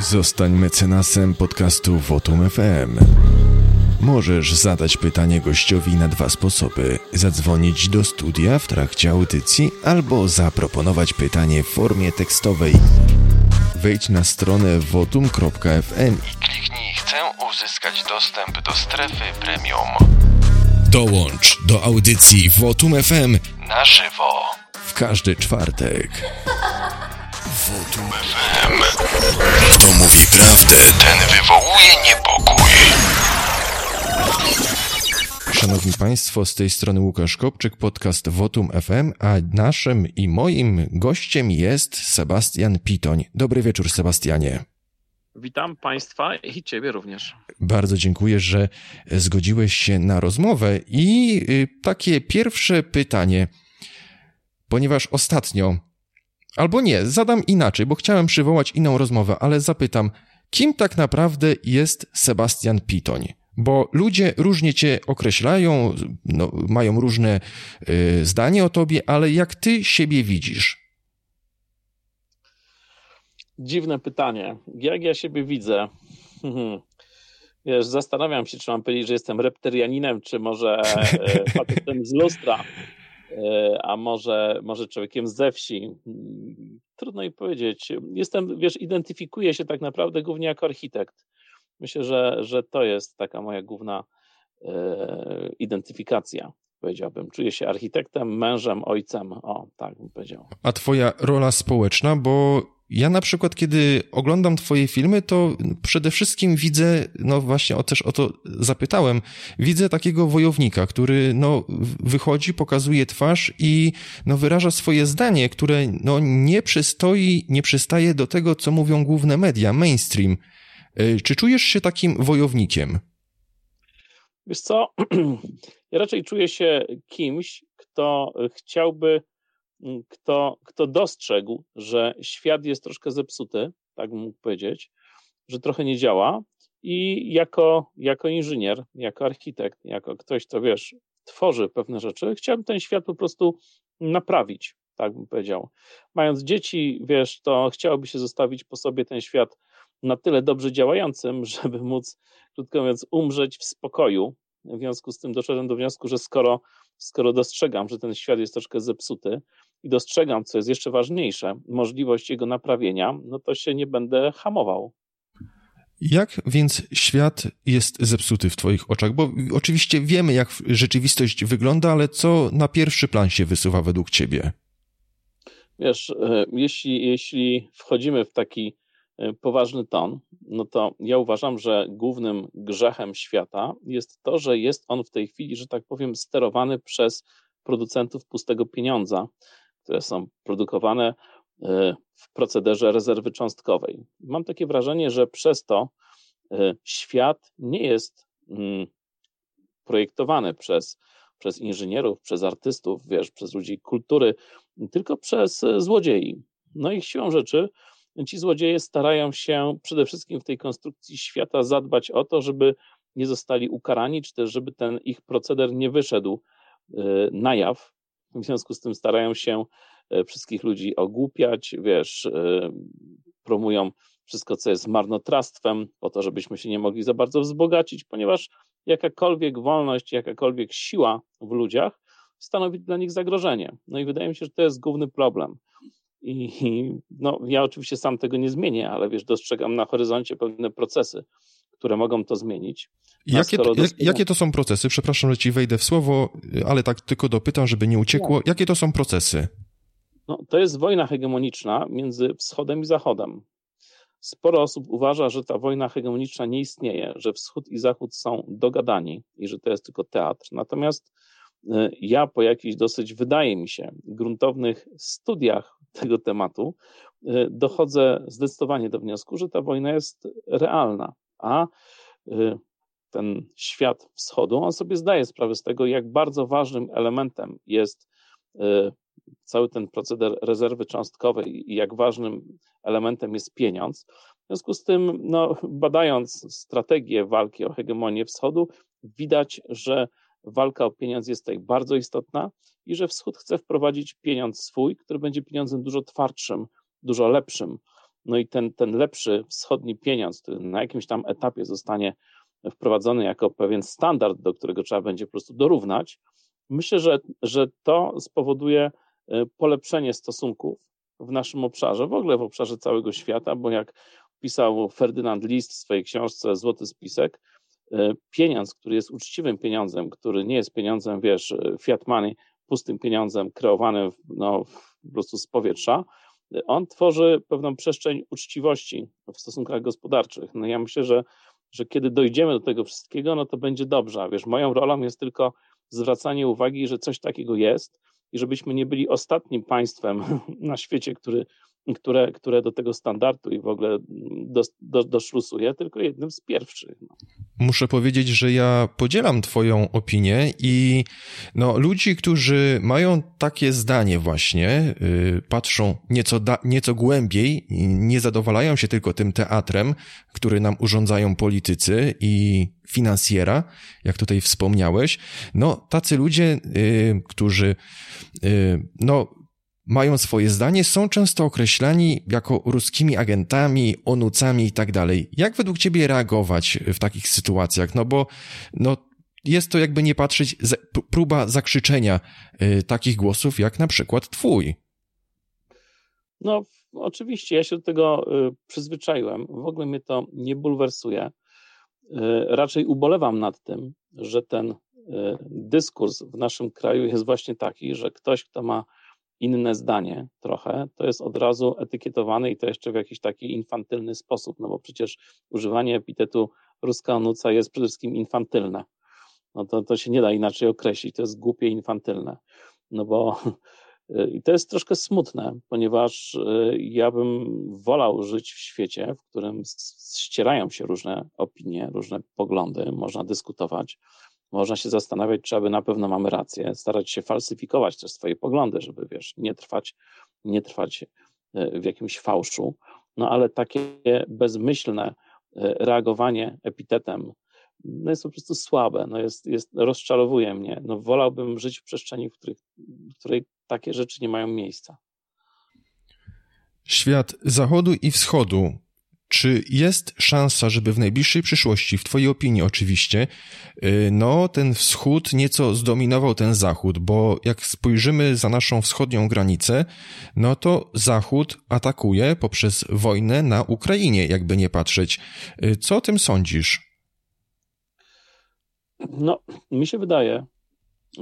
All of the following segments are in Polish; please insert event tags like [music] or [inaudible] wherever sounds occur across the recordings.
Zostań mecenasem podcastu Votum FM. Możesz zadać pytanie gościowi na dwa sposoby: zadzwonić do studia w trakcie audycji albo zaproponować pytanie w formie tekstowej. Wejdź na stronę votum.fm i kliknij Chcę uzyskać dostęp do strefy premium. Dołącz do audycji Votum FM na żywo w każdy czwartek. Votum FM. Kto mówi prawdę, ten wywołuje niepokój. Szanowni Państwo, z tej strony Łukasz Kopczyk, podcast Votum FM, a naszym i moim gościem jest Sebastian Pitoń. Dobry wieczór, Sebastianie. Witam Państwa i Ciebie również. Bardzo dziękuję, że zgodziłeś się na rozmowę. I y, takie pierwsze pytanie, ponieważ ostatnio, albo nie, zadam inaczej, bo chciałem przywołać inną rozmowę, ale zapytam, kim tak naprawdę jest Sebastian Pitoń? Bo ludzie różnie cię określają, no, mają różne y, zdanie o tobie, ale jak ty siebie widzisz? Dziwne pytanie. Jak ja siebie widzę? Wiesz, zastanawiam się, czy mam powiedzieć, że jestem reptarianinem, czy może e, [laughs] facetem z lustra, a może, może człowiekiem ze wsi. Trudno mi powiedzieć. Jestem, wiesz, identyfikuję się tak naprawdę głównie jako architekt. Myślę, że, że to jest taka moja główna e, identyfikacja powiedziałbym. Czuję się architektem, mężem, ojcem. O, tak bym powiedział. A twoja rola społeczna, bo ja na przykład, kiedy oglądam twoje filmy, to przede wszystkim widzę, no właśnie o, też o to zapytałem, widzę takiego wojownika, który no wychodzi, pokazuje twarz i no wyraża swoje zdanie, które no nie przystoi, nie przystaje do tego, co mówią główne media, mainstream. Czy czujesz się takim wojownikiem? Wiesz co, [clears throat] ja raczej czuję się kimś, kto chciałby kto, kto dostrzegł, że świat jest troszkę zepsuty, tak bym mógł powiedzieć, że trochę nie działa i jako, jako inżynier, jako architekt, jako ktoś, kto wiesz, tworzy pewne rzeczy, chciałbym ten świat po prostu naprawić, tak bym powiedział. Mając dzieci, wiesz, to chciałoby się zostawić po sobie ten świat na tyle dobrze działającym, [laughs] żeby móc, krótko mówiąc, umrzeć w spokoju. W związku z tym doszedłem do wniosku, że skoro, skoro dostrzegam, że ten świat jest troszkę zepsuty, i dostrzegam, co jest jeszcze ważniejsze, możliwość jego naprawienia, no to się nie będę hamował. Jak więc świat jest zepsuty w Twoich oczach? Bo oczywiście wiemy, jak rzeczywistość wygląda, ale co na pierwszy plan się wysuwa według Ciebie? Wiesz, e, jeśli, jeśli wchodzimy w taki poważny ton, no to ja uważam, że głównym grzechem świata jest to, że jest on w tej chwili, że tak powiem, sterowany przez producentów pustego pieniądza, które są produkowane e, w procederze rezerwy cząstkowej. Mam takie wrażenie, że przez to e, świat nie jest mm, projektowany przez, przez inżynierów, przez artystów, wiesz, przez ludzi kultury, tylko przez złodziei. No i siłą rzeczy ci złodzieje starają się przede wszystkim w tej konstrukcji świata zadbać o to, żeby nie zostali ukarani, czy też żeby ten ich proceder nie wyszedł na jaw, w związku z tym starają się e, wszystkich ludzi ogłupiać, wiesz, e, promują wszystko, co jest marnotrawstwem, po to, żebyśmy się nie mogli za bardzo wzbogacić, ponieważ jakakolwiek wolność, jakakolwiek siła w ludziach stanowi dla nich zagrożenie. No i wydaje mi się, że to jest główny problem. I no, ja oczywiście sam tego nie zmienię, ale wiesz, dostrzegam na horyzoncie pewne procesy, które mogą to zmienić. Jakie to, jak, jakie to są procesy? Przepraszam, że ci wejdę w słowo, ale tak tylko dopytam, żeby nie uciekło. Jakie to są procesy? No, to jest wojna hegemoniczna między wschodem i zachodem. Sporo osób uważa, że ta wojna hegemoniczna nie istnieje, że wschód i zachód są dogadani i że to jest tylko teatr. Natomiast y, ja po jakichś dosyć, wydaje mi się, gruntownych studiach tego tematu y, dochodzę zdecydowanie do wniosku, że ta wojna jest realna, a y, ten świat wschodu, on sobie zdaje sprawę z tego, jak bardzo ważnym elementem jest y, cały ten proceder rezerwy cząstkowej i jak ważnym elementem jest pieniądz. W związku z tym, no, badając strategię walki o hegemonię wschodu, widać, że walka o pieniądz jest tutaj bardzo istotna i że wschód chce wprowadzić pieniądz swój, który będzie pieniądzem dużo twardszym, dużo lepszym, no i ten, ten lepszy wschodni pieniądz, który na jakimś tam etapie zostanie wprowadzony jako pewien standard, do którego trzeba będzie po prostu dorównać, myślę, że, że to spowoduje e, polepszenie stosunków w naszym obszarze, w ogóle w obszarze całego świata, bo jak pisał Ferdynand List w swojej książce Złoty Spisek, pieniądz, który jest uczciwym pieniądzem, który nie jest pieniądzem, wiesz, e, fiat money, pustym pieniądzem kreowanym no, po prostu z powietrza, on tworzy pewną przestrzeń uczciwości w stosunkach gospodarczych. No ja myślę, że, że kiedy dojdziemy do tego wszystkiego, no to będzie dobrze. Wiesz, moją rolą jest tylko zwracanie uwagi, że coś takiego jest i żebyśmy nie byli ostatnim państwem [laughs] na świecie, który które, które do tego standardu i w ogóle do, do, doszlusuje, tylko jednym z pierwszych. No. Muszę powiedzieć, że ja podzielam Twoją opinię i no, ludzi, którzy mają takie zdanie właśnie, yy, patrzą nieco, da, nieco głębiej, nie zadowalają się tylko tym teatrem, który nam urządzają politycy i finansjera, jak tutaj wspomniałeś, no tacy ludzie, yy, którzy yy, no mają swoje zdanie, są często określani jako ruskimi agentami, onucami i tak dalej. Jak według ciebie reagować w takich sytuacjach? No bo no, jest to jakby nie patrzeć, próba zakrzyczenia y, takich głosów jak na przykład twój. No oczywiście, ja się do tego y, przyzwyczaiłem. W ogóle mnie to nie bulwersuje. Y, raczej ubolewam nad tym, że ten dyskurs w naszym kraju jest właśnie taki, że ktoś, kto ma inne zdanie trochę, to jest od razu etykietowane i to jeszcze w jakiś taki infantylny sposób, no bo przecież używanie epitetu ruska onuca jest przede wszystkim infantylne. No to, to się nie da inaczej określić, to jest głupie infantylne. No bo [laughs] i to jest troszkę smutne, ponieważ y, ja bym wolał żyć w świecie, w którym ścierają się różne opinie, różne poglądy, można dyskutować, można się zastanawiać, czy aby na pewno mamy rację, starać się falsyfikować też swoje poglądy, żeby wiesz, nie trwać, nie trwać e, w jakimś fałszu. No ale takie bezmyślne e, reagowanie epitetem no jest po prostu słabe, no jest, jest, rozczarowuje mnie. No wolałbym żyć w przestrzeni, w, których, w której takie rzeczy nie mają miejsca. Świat zachodu i wschodu czy jest szansa, żeby w najbliższej przyszłości, w Twojej opinii oczywiście, y, no ten wschód nieco zdominował ten zachód, bo jak spojrzymy za naszą wschodnią granicę, no to zachód atakuje poprzez wojnę na Ukrainie, jakby nie patrzeć. Y, co o tym sądzisz? No, mi się wydaje,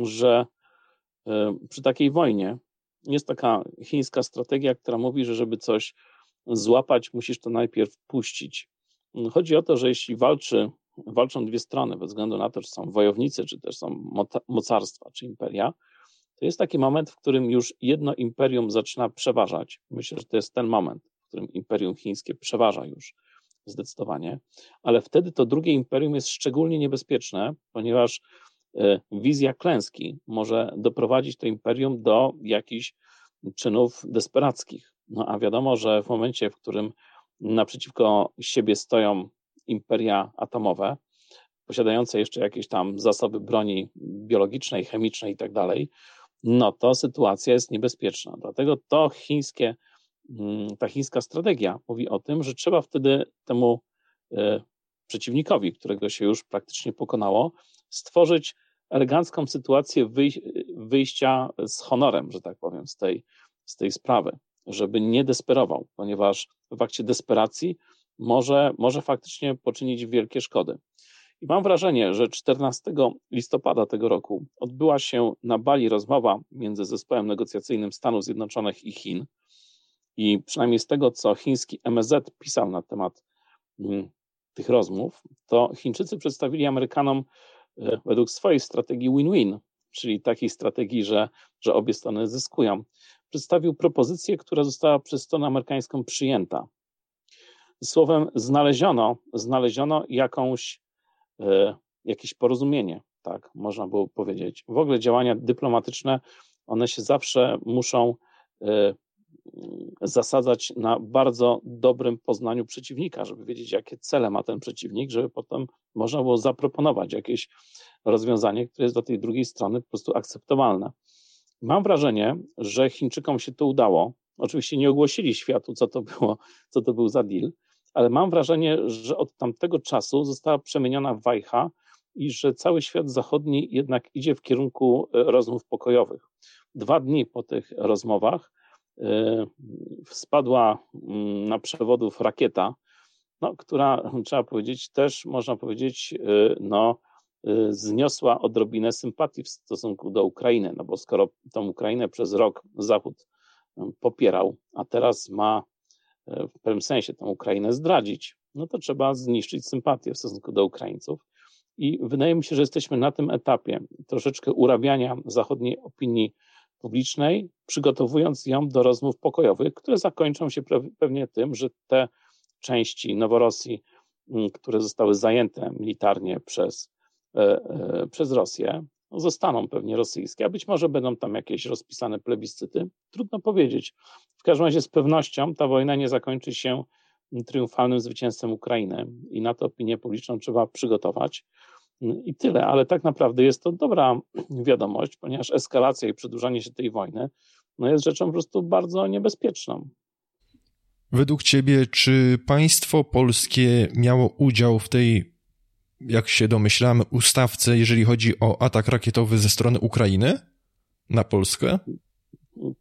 że y, przy takiej wojnie jest taka chińska strategia, która mówi, że żeby coś złapać, musisz to najpierw puścić. Chodzi o to, że jeśli walczy, walczą dwie strony, bez względu na to, czy są wojownicy, czy też są mocarstwa, czy imperia, to jest taki moment, w którym już jedno imperium zaczyna przeważać. Myślę, że to jest ten moment, w którym imperium chińskie przeważa już zdecydowanie, ale wtedy to drugie imperium jest szczególnie niebezpieczne, ponieważ e, wizja klęski może doprowadzić to imperium do jakichś czynów desperackich. No a wiadomo, że w momencie, w którym naprzeciwko siebie stoją imperia atomowe, posiadające jeszcze jakieś tam zasoby broni biologicznej, chemicznej i tak dalej, no to sytuacja jest niebezpieczna. Dlatego to chińskie, mm, ta chińska strategia mówi o tym, że trzeba wtedy temu e, przeciwnikowi, którego się już praktycznie pokonało, stworzyć elegancką sytuację wyjścia z honorem, że tak powiem, z tej, z tej sprawy żeby nie desperował, ponieważ w akcie desperacji może, może faktycznie poczynić wielkie szkody. I mam wrażenie, że 14 listopada tego roku odbyła się na Bali rozmowa między zespołem negocjacyjnym Stanów Zjednoczonych i Chin. I przynajmniej z tego, co chiński MSZ pisał na temat mm, tych rozmów, to Chińczycy przedstawili Amerykanom e, według swojej strategii win-win, czyli takiej strategii, że, że obie strony zyskują przedstawił propozycję, która została przez stronę amerykańską przyjęta. Słowem, znaleziono, znaleziono jakąś, e, jakieś porozumienie, tak można było powiedzieć. W ogóle działania dyplomatyczne, one się zawsze muszą e, zasadzać na bardzo dobrym poznaniu przeciwnika, żeby wiedzieć, jakie cele ma ten przeciwnik, żeby potem można było zaproponować jakieś rozwiązanie, które jest dla tej drugiej strony po prostu akceptowalne. Mam wrażenie, że Chińczykom się to udało, Oczywiście nie ogłosili światu, co to było, co to był za deal, ale mam wrażenie, że od tamtego czasu została przemieniona wajcha i że cały świat zachodni jednak idzie w kierunku e, rozmów pokojowych. Dwa dni po tych rozmowach e, spadła mm, na przewodów rakieta, no, która trzeba powiedzieć też, można powiedzieć, e, no, zniosła odrobinę sympatii w stosunku do Ukrainy, no bo skoro tą Ukrainę przez rok Zachód popierał, a teraz ma w pewnym sensie tą Ukrainę zdradzić, no to trzeba zniszczyć sympatię w stosunku do Ukraińców. I wydaje mi się, że jesteśmy na tym etapie troszeczkę urabiania zachodniej opinii publicznej, przygotowując ją do rozmów pokojowych, które zakończą się pewnie tym, że te części Noworosji, które zostały zajęte militarnie przez, przez Rosję, zostaną pewnie rosyjskie, a być może będą tam jakieś rozpisane plebiscyty. Trudno powiedzieć. W każdym razie z pewnością ta wojna nie zakończy się triumfalnym zwycięstwem Ukrainy i na to opinię publiczną trzeba przygotować. I tyle, ale tak naprawdę jest to dobra wiadomość, ponieważ eskalacja i przedłużanie się tej wojny no jest rzeczą po prostu bardzo niebezpieczną. Według Ciebie, czy państwo polskie miało udział w tej, jak się domyślamy, ustawce, jeżeli chodzi o atak rakietowy ze strony Ukrainy na Polskę?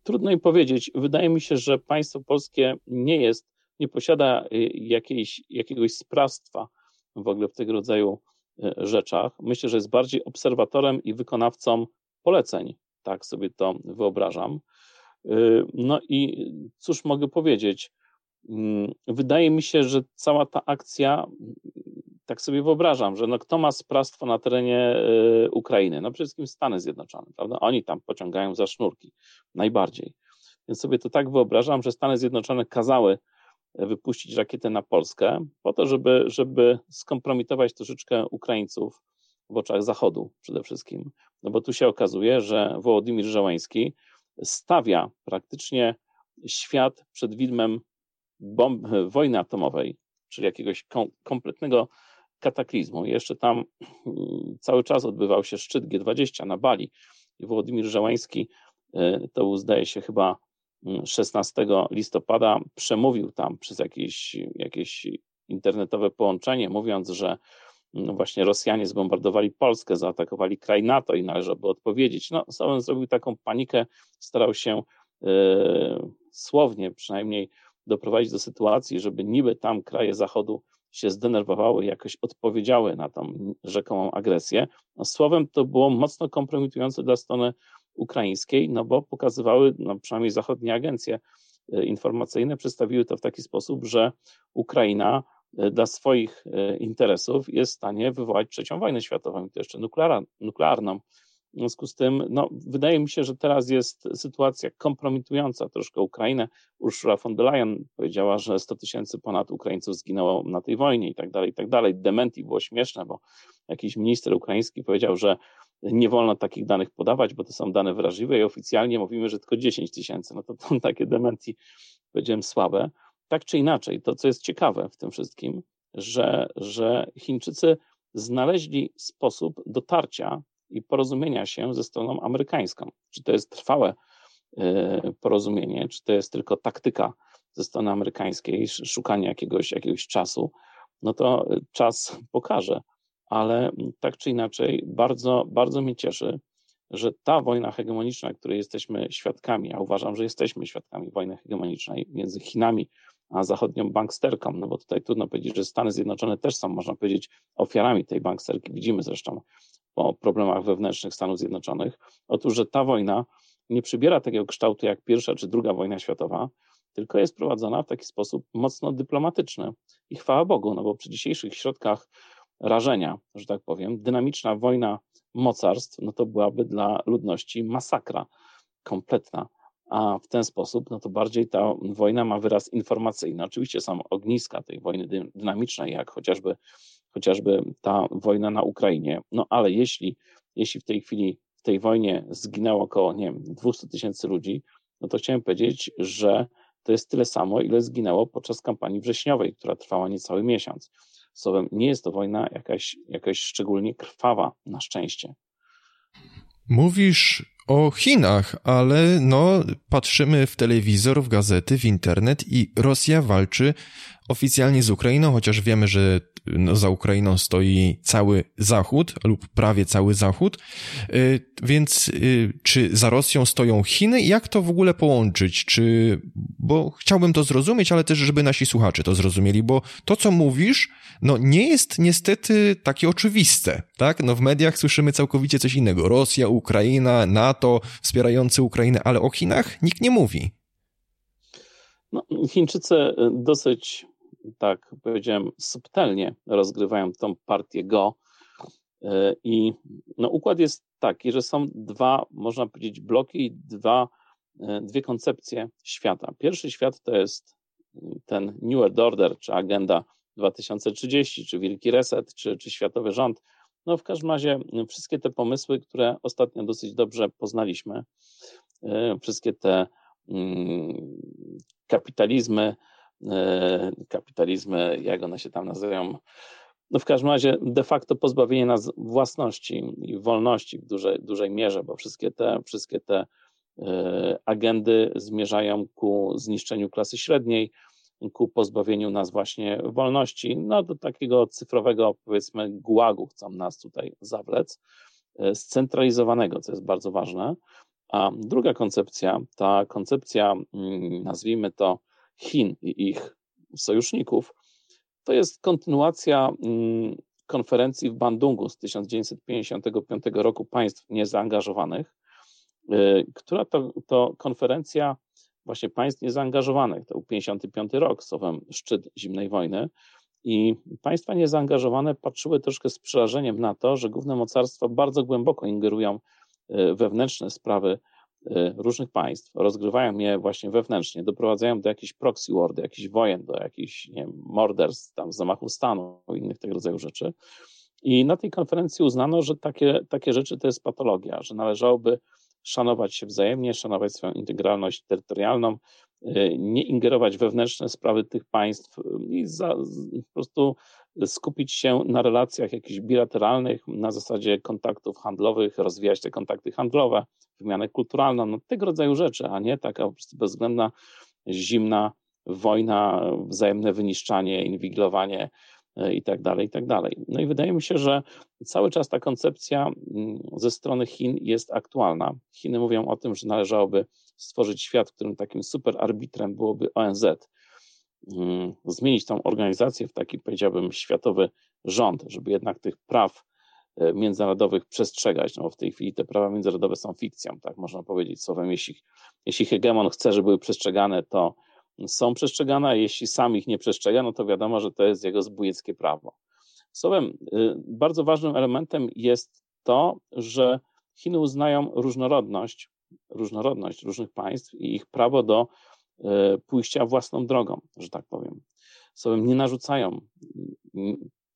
Trudno im powiedzieć. Wydaje mi się, że państwo polskie nie jest, nie posiada y, jakiejś, jakiegoś sprawstwa w ogóle w tego rodzaju y, rzeczach. Myślę, że jest bardziej obserwatorem i wykonawcą poleceń. Tak sobie to wyobrażam. Y, no i cóż mogę powiedzieć? Mm, wydaje mi się, że cała ta akcja tak sobie wyobrażam, że no kto ma sprawstwo na terenie y, Ukrainy? No przede wszystkim Stany Zjednoczone, prawda? Oni tam pociągają za sznurki najbardziej. Więc sobie to tak wyobrażam, że Stany Zjednoczone kazały e, wypuścić rakietę na Polskę po to, żeby, żeby skompromitować troszeczkę Ukraińców w oczach Zachodu przede wszystkim. No bo tu się okazuje, że Wołodymir Żołański stawia praktycznie świat przed widmem bomb, wojny atomowej, czyli jakiegoś kom, kompletnego kataklizmu. Jeszcze tam mm, cały czas odbywał się szczyt G20 na Bali i Władimir Żałański, e, to był zdaje się chyba 16 mm, listopada, przemówił tam przez jakieś, jakieś internetowe połączenie, mówiąc, że no właśnie Rosjanie zbombardowali Polskę, zaatakowali kraj NATO i należałoby odpowiedzieć. No, Solen zrobił taką panikę, starał się yy, słownie przynajmniej doprowadzić do sytuacji, żeby niby tam kraje Zachodu się zdenerwowały, jakoś odpowiedziały na tą rzekomą agresję. Słowem to było mocno kompromitujące dla strony ukraińskiej, no bo pokazywały, no przynajmniej zachodnie agencje e, informacyjne przedstawiły to w taki sposób, że Ukraina e, dla swoich e, interesów jest w stanie wywołać trzecią wojnę światową, i to jeszcze nuklearną. W związku z tym, no, wydaje mi się, że teraz jest sytuacja kompromitująca troszkę Ukrainę. Ursula von der Leyen powiedziała, że 100 tysięcy ponad Ukraińców zginęło na tej wojnie i tak dalej, i tak dalej. Dementi było śmieszne, bo jakiś minister ukraiński powiedział, że nie wolno takich danych podawać, bo to są dane wrażliwe i oficjalnie mówimy, że tylko 10 tysięcy. No to, to [laughs] takie dementi, powiedziałem, słabe. Tak czy inaczej, to co jest ciekawe w tym wszystkim, że, że Chińczycy znaleźli sposób dotarcia i porozumienia się ze stroną amerykańską. Czy to jest trwałe e, porozumienie, czy to jest tylko taktyka ze strony amerykańskiej, szukanie jakiegoś, jakiegoś czasu, no to czas pokaże. Ale tak czy inaczej, bardzo, bardzo mnie cieszy, że ta wojna hegemoniczna, której jesteśmy świadkami, a uważam, że jesteśmy świadkami wojny hegemonicznej między Chinami zachodnią banksterką, no bo tutaj trudno powiedzieć, że Stany Zjednoczone też są, można powiedzieć, ofiarami tej banksterki. Widzimy zresztą po problemach wewnętrznych Stanów Zjednoczonych. Otóż, że ta wojna nie przybiera takiego kształtu jak pierwsza czy druga wojna światowa, tylko jest prowadzona w taki sposób mocno dyplomatyczny. I chwała Bogu, no bo przy dzisiejszych środkach rażenia, że tak powiem, dynamiczna wojna mocarstw, no to byłaby dla ludności masakra kompletna. A w ten sposób, no to bardziej ta wojna ma wyraz informacyjny. Oczywiście są ogniska tej wojny dynamicznej, jak chociażby chociażby ta wojna na Ukrainie. No ale jeśli, jeśli w tej chwili w tej wojnie zginęło około, nie wiem, 200 tysięcy ludzi, no to chciałem powiedzieć, że to jest tyle samo, ile zginęło podczas kampanii wrześniowej, która trwała niecały miesiąc. Słowem, nie jest to wojna jakaś, jakaś szczególnie krwawa, na szczęście. Mówisz o Chinach, ale no, patrzymy w telewizor, w gazety, w internet i Rosja walczy oficjalnie z Ukrainą, chociaż wiemy, że no, za Ukrainą stoi cały Zachód lub prawie cały Zachód. Y, więc y, czy za Rosją stoją Chiny? Jak to w ogóle połączyć? Czy, bo chciałbym to zrozumieć, ale też, żeby nasi słuchacze to zrozumieli, bo to, co mówisz, no nie jest niestety takie oczywiste, tak? No w mediach słyszymy całkowicie coś innego. Rosja, Ukraina, NATO wspierający Ukrainę, ale o Chinach nikt nie mówi. No, Chińczycy dosyć tak powiedziałem, subtelnie rozgrywają tą partię Go. E, I no, układ jest taki, że są dwa, można powiedzieć, bloki i dwa, e, dwie koncepcje świata. Pierwszy świat to jest ten New World Order, czy Agenda 2030, czy Wielki Reset, czy, czy Światowy Rząd. No w każdym razie wszystkie te pomysły, które ostatnio dosyć dobrze poznaliśmy, e, wszystkie te mm, kapitalizmy, E, kapitalizmy, jak one się tam nazywają. No w każdym razie de facto pozbawienie nas własności i wolności w dużej, dużej mierze, bo wszystkie te, wszystkie te e, agendy zmierzają ku zniszczeniu klasy średniej, ku pozbawieniu nas właśnie wolności, no do takiego cyfrowego powiedzmy gułagu chcą nas tutaj zawlec, e, scentralizowanego, co jest bardzo ważne. A druga koncepcja, ta koncepcja, mm, nazwijmy to Chin i ich sojuszników, to jest kontynuacja mm, konferencji w Bandungu z 1955 roku państw niezaangażowanych, y, która to, to konferencja właśnie państw niezaangażowanych, to był 55 rok, słowem szczyt zimnej wojny, i państwa niezaangażowane patrzyły troszkę z przerażeniem na to, że główne mocarstwa bardzo głęboko ingerują y, wewnętrzne sprawy różnych państw, rozgrywają je właśnie wewnętrznie, doprowadzają do jakichś proxy war, do jakichś wojen, do jakichś nie wiem, morderstw, tam zamachów stanu, innych tego rodzaju rzeczy. I na tej konferencji uznano, że takie, takie rzeczy to jest patologia, że należałoby szanować się wzajemnie, szanować swoją integralność terytorialną, y, nie ingerować wewnętrzne sprawy tych państw y, i za, po prostu skupić się na relacjach jakichś bilateralnych, na zasadzie kontaktów handlowych, rozwijać te kontakty handlowe, wymianę kulturalną, no tego rodzaju rzeczy, a nie taka po prostu bezwzględna, zimna wojna, wzajemne wyniszczanie, inwigilowanie e, i tak dalej, i tak dalej. No i wydaje mi się, że cały czas ta koncepcja mm, ze strony Chin jest aktualna. Chiny mówią o tym, że należałoby stworzyć świat, w którym takim super arbitrem byłoby ONZ, zmienić tą organizację w taki, powiedziałbym, światowy rząd, żeby jednak tych praw E, międzynarodowych przestrzegać, no bo w tej chwili te prawa międzynarodowe są fikcją, tak można powiedzieć słowem, jeśli, jeśli hegemon chce, żeby były przestrzegane, to są przestrzegane, a jeśli sam ich nie przestrzega, no to wiadomo, że to jest jego zbójeckie prawo. Słowem, y, bardzo ważnym elementem jest to, że Chiny uznają różnorodność, różnorodność różnych państw i ich prawo do pójścia własną drogą, że tak powiem. Słowem, nie narzucają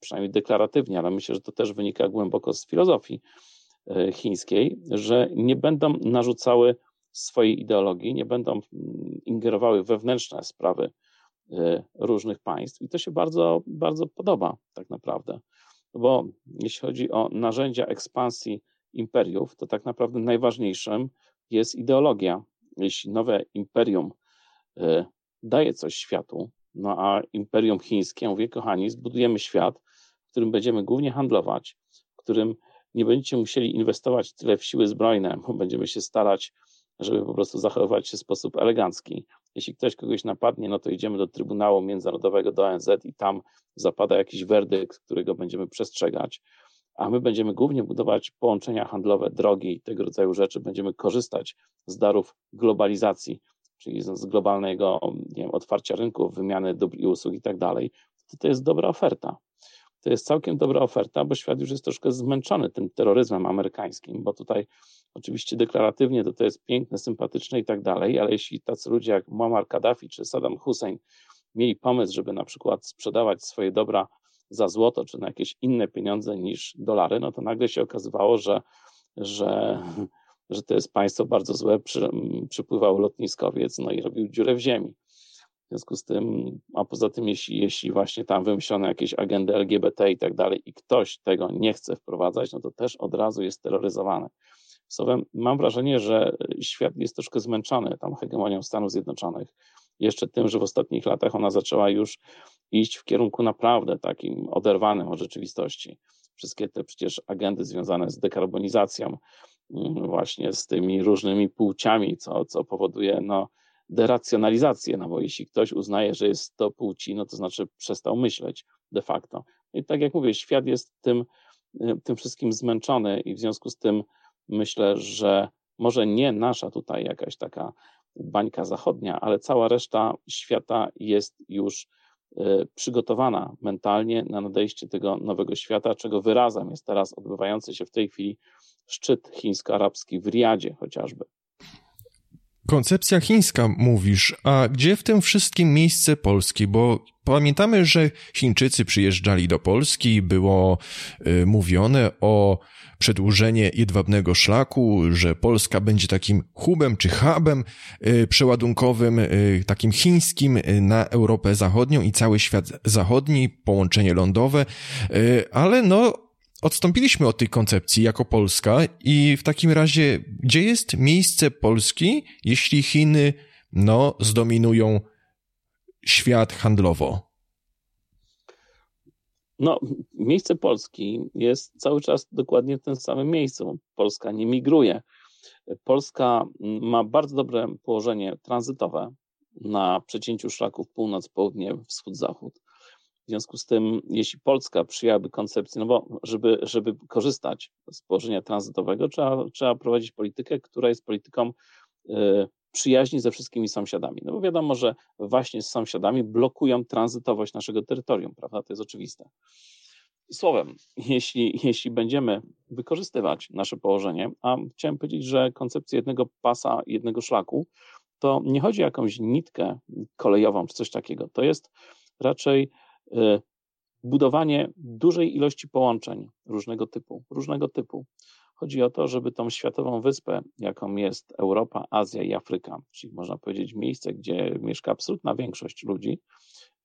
przynajmniej deklaratywnie, ale myślę, że to też wynika głęboko z filozofii e, chińskiej, że nie będą narzucały swojej ideologii, nie będą ingerowały wewnętrzne sprawy e, różnych państw. I to się bardzo, bardzo podoba, tak naprawdę. Bo jeśli chodzi o narzędzia ekspansji imperiów, to tak naprawdę najważniejszym jest ideologia. Jeśli nowe imperium e, daje coś światu, no a imperium chińskie, mówię, kochani, zbudujemy świat, którym będziemy głównie handlować, w którym nie będziecie musieli inwestować tyle w siły zbrojne, bo będziemy się starać, żeby po prostu zachowywać się w sposób elegancki. Jeśli ktoś kogoś napadnie, no to idziemy do Trybunału Międzynarodowego, do ONZ i tam zapada jakiś werdykt, którego będziemy przestrzegać. A my będziemy głównie budować połączenia handlowe, drogi i tego rodzaju rzeczy. Będziemy korzystać z darów globalizacji, czyli z globalnego nie wiem, otwarcia rynków, wymiany dóbr i usług i tak dalej. To, to jest dobra oferta to jest całkiem dobra oferta, bo świat już jest troszkę zmęczony tym terroryzmem amerykańskim, bo tutaj oczywiście deklaratywnie to, to jest piękne, sympatyczne i tak dalej, ale jeśli tacy ludzie jak Muammar Gaddafi czy Saddam Hussein mieli pomysł, żeby na przykład sprzedawać swoje dobra za złoto czy na jakieś inne pieniądze niż dolary, no to nagle się okazywało, że, że, że to jest państwo bardzo złe, przy, przypływał lotniskowiec no i robił dziurę w ziemi. W związku z tym, a poza tym, jeśli, jeśli właśnie tam wymyślono jakieś agendy LGBT i tak dalej, i ktoś tego nie chce wprowadzać, no to też od razu jest terroryzowany. Słowem, mam wrażenie, że świat jest troszkę zmęczony tą hegemonią Stanów Zjednoczonych. Jeszcze tym, że w ostatnich latach ona zaczęła już iść w kierunku naprawdę takim oderwanym od rzeczywistości. Wszystkie te przecież agendy związane z dekarbonizacją, właśnie z tymi różnymi płciami, co, co powoduje no, deracjonalizację, no bo jeśli ktoś uznaje, że jest to płci, no to znaczy przestał myśleć de facto. I tak jak mówię, świat jest tym, y, tym wszystkim zmęczony i w związku z tym myślę, że może nie nasza tutaj jakaś taka bańka zachodnia, ale cała reszta świata jest już przygotowana mentalnie na nadejście tego nowego świata, czego wyrazem jest teraz odbywający się w tej chwili szczyt chińsko-arabski w Riadzie chociażby. Koncepcja chińska mówisz, a gdzie w tym wszystkim miejsce Polski? Bo pamiętamy, że Chińczycy przyjeżdżali do Polski, było y, mówione o przedłużenie jedwabnego szlaku, że Polska będzie takim hubem czy hubem y, przeładunkowym, y, takim chińskim y, na Europę Zachodnią i cały świat zachodni, połączenie lądowe, y, ale no odstąpiliśmy od tej koncepcji jako Polska i w takim razie, gdzie jest miejsce Polski, jeśli Chiny, no, zdominują świat handlowo? No, miejsce Polski jest cały czas dokładnie w tym samym miejscu. Polska nie migruje. Polska ma bardzo dobre położenie tranzytowe na przecięciu szlaków północ-południe, wschód-zachód. W związku z tym, jeśli Polska przyjęłaby koncepcję, no bo żeby, żeby korzystać z położenia tranzytowego, trzeba, trzeba prowadzić politykę, która jest polityką y, przyjaźni ze wszystkimi sąsiadami. No bo wiadomo, że właśnie z sąsiadami blokują tranzytowość naszego terytorium, prawda? To jest oczywiste. Słowem, jeśli, jeśli będziemy wykorzystywać nasze położenie, a chciałem powiedzieć, że koncepcja jednego pasa, jednego szlaku, to nie chodzi o jakąś nitkę kolejową czy coś takiego. To jest raczej budowanie dużej ilości połączeń różnego typu, różnego typu. Chodzi o to, żeby tą światową wyspę, jaką jest Europa, Azja i Afryka, czyli można powiedzieć miejsce, gdzie mieszka absolutna większość ludzi,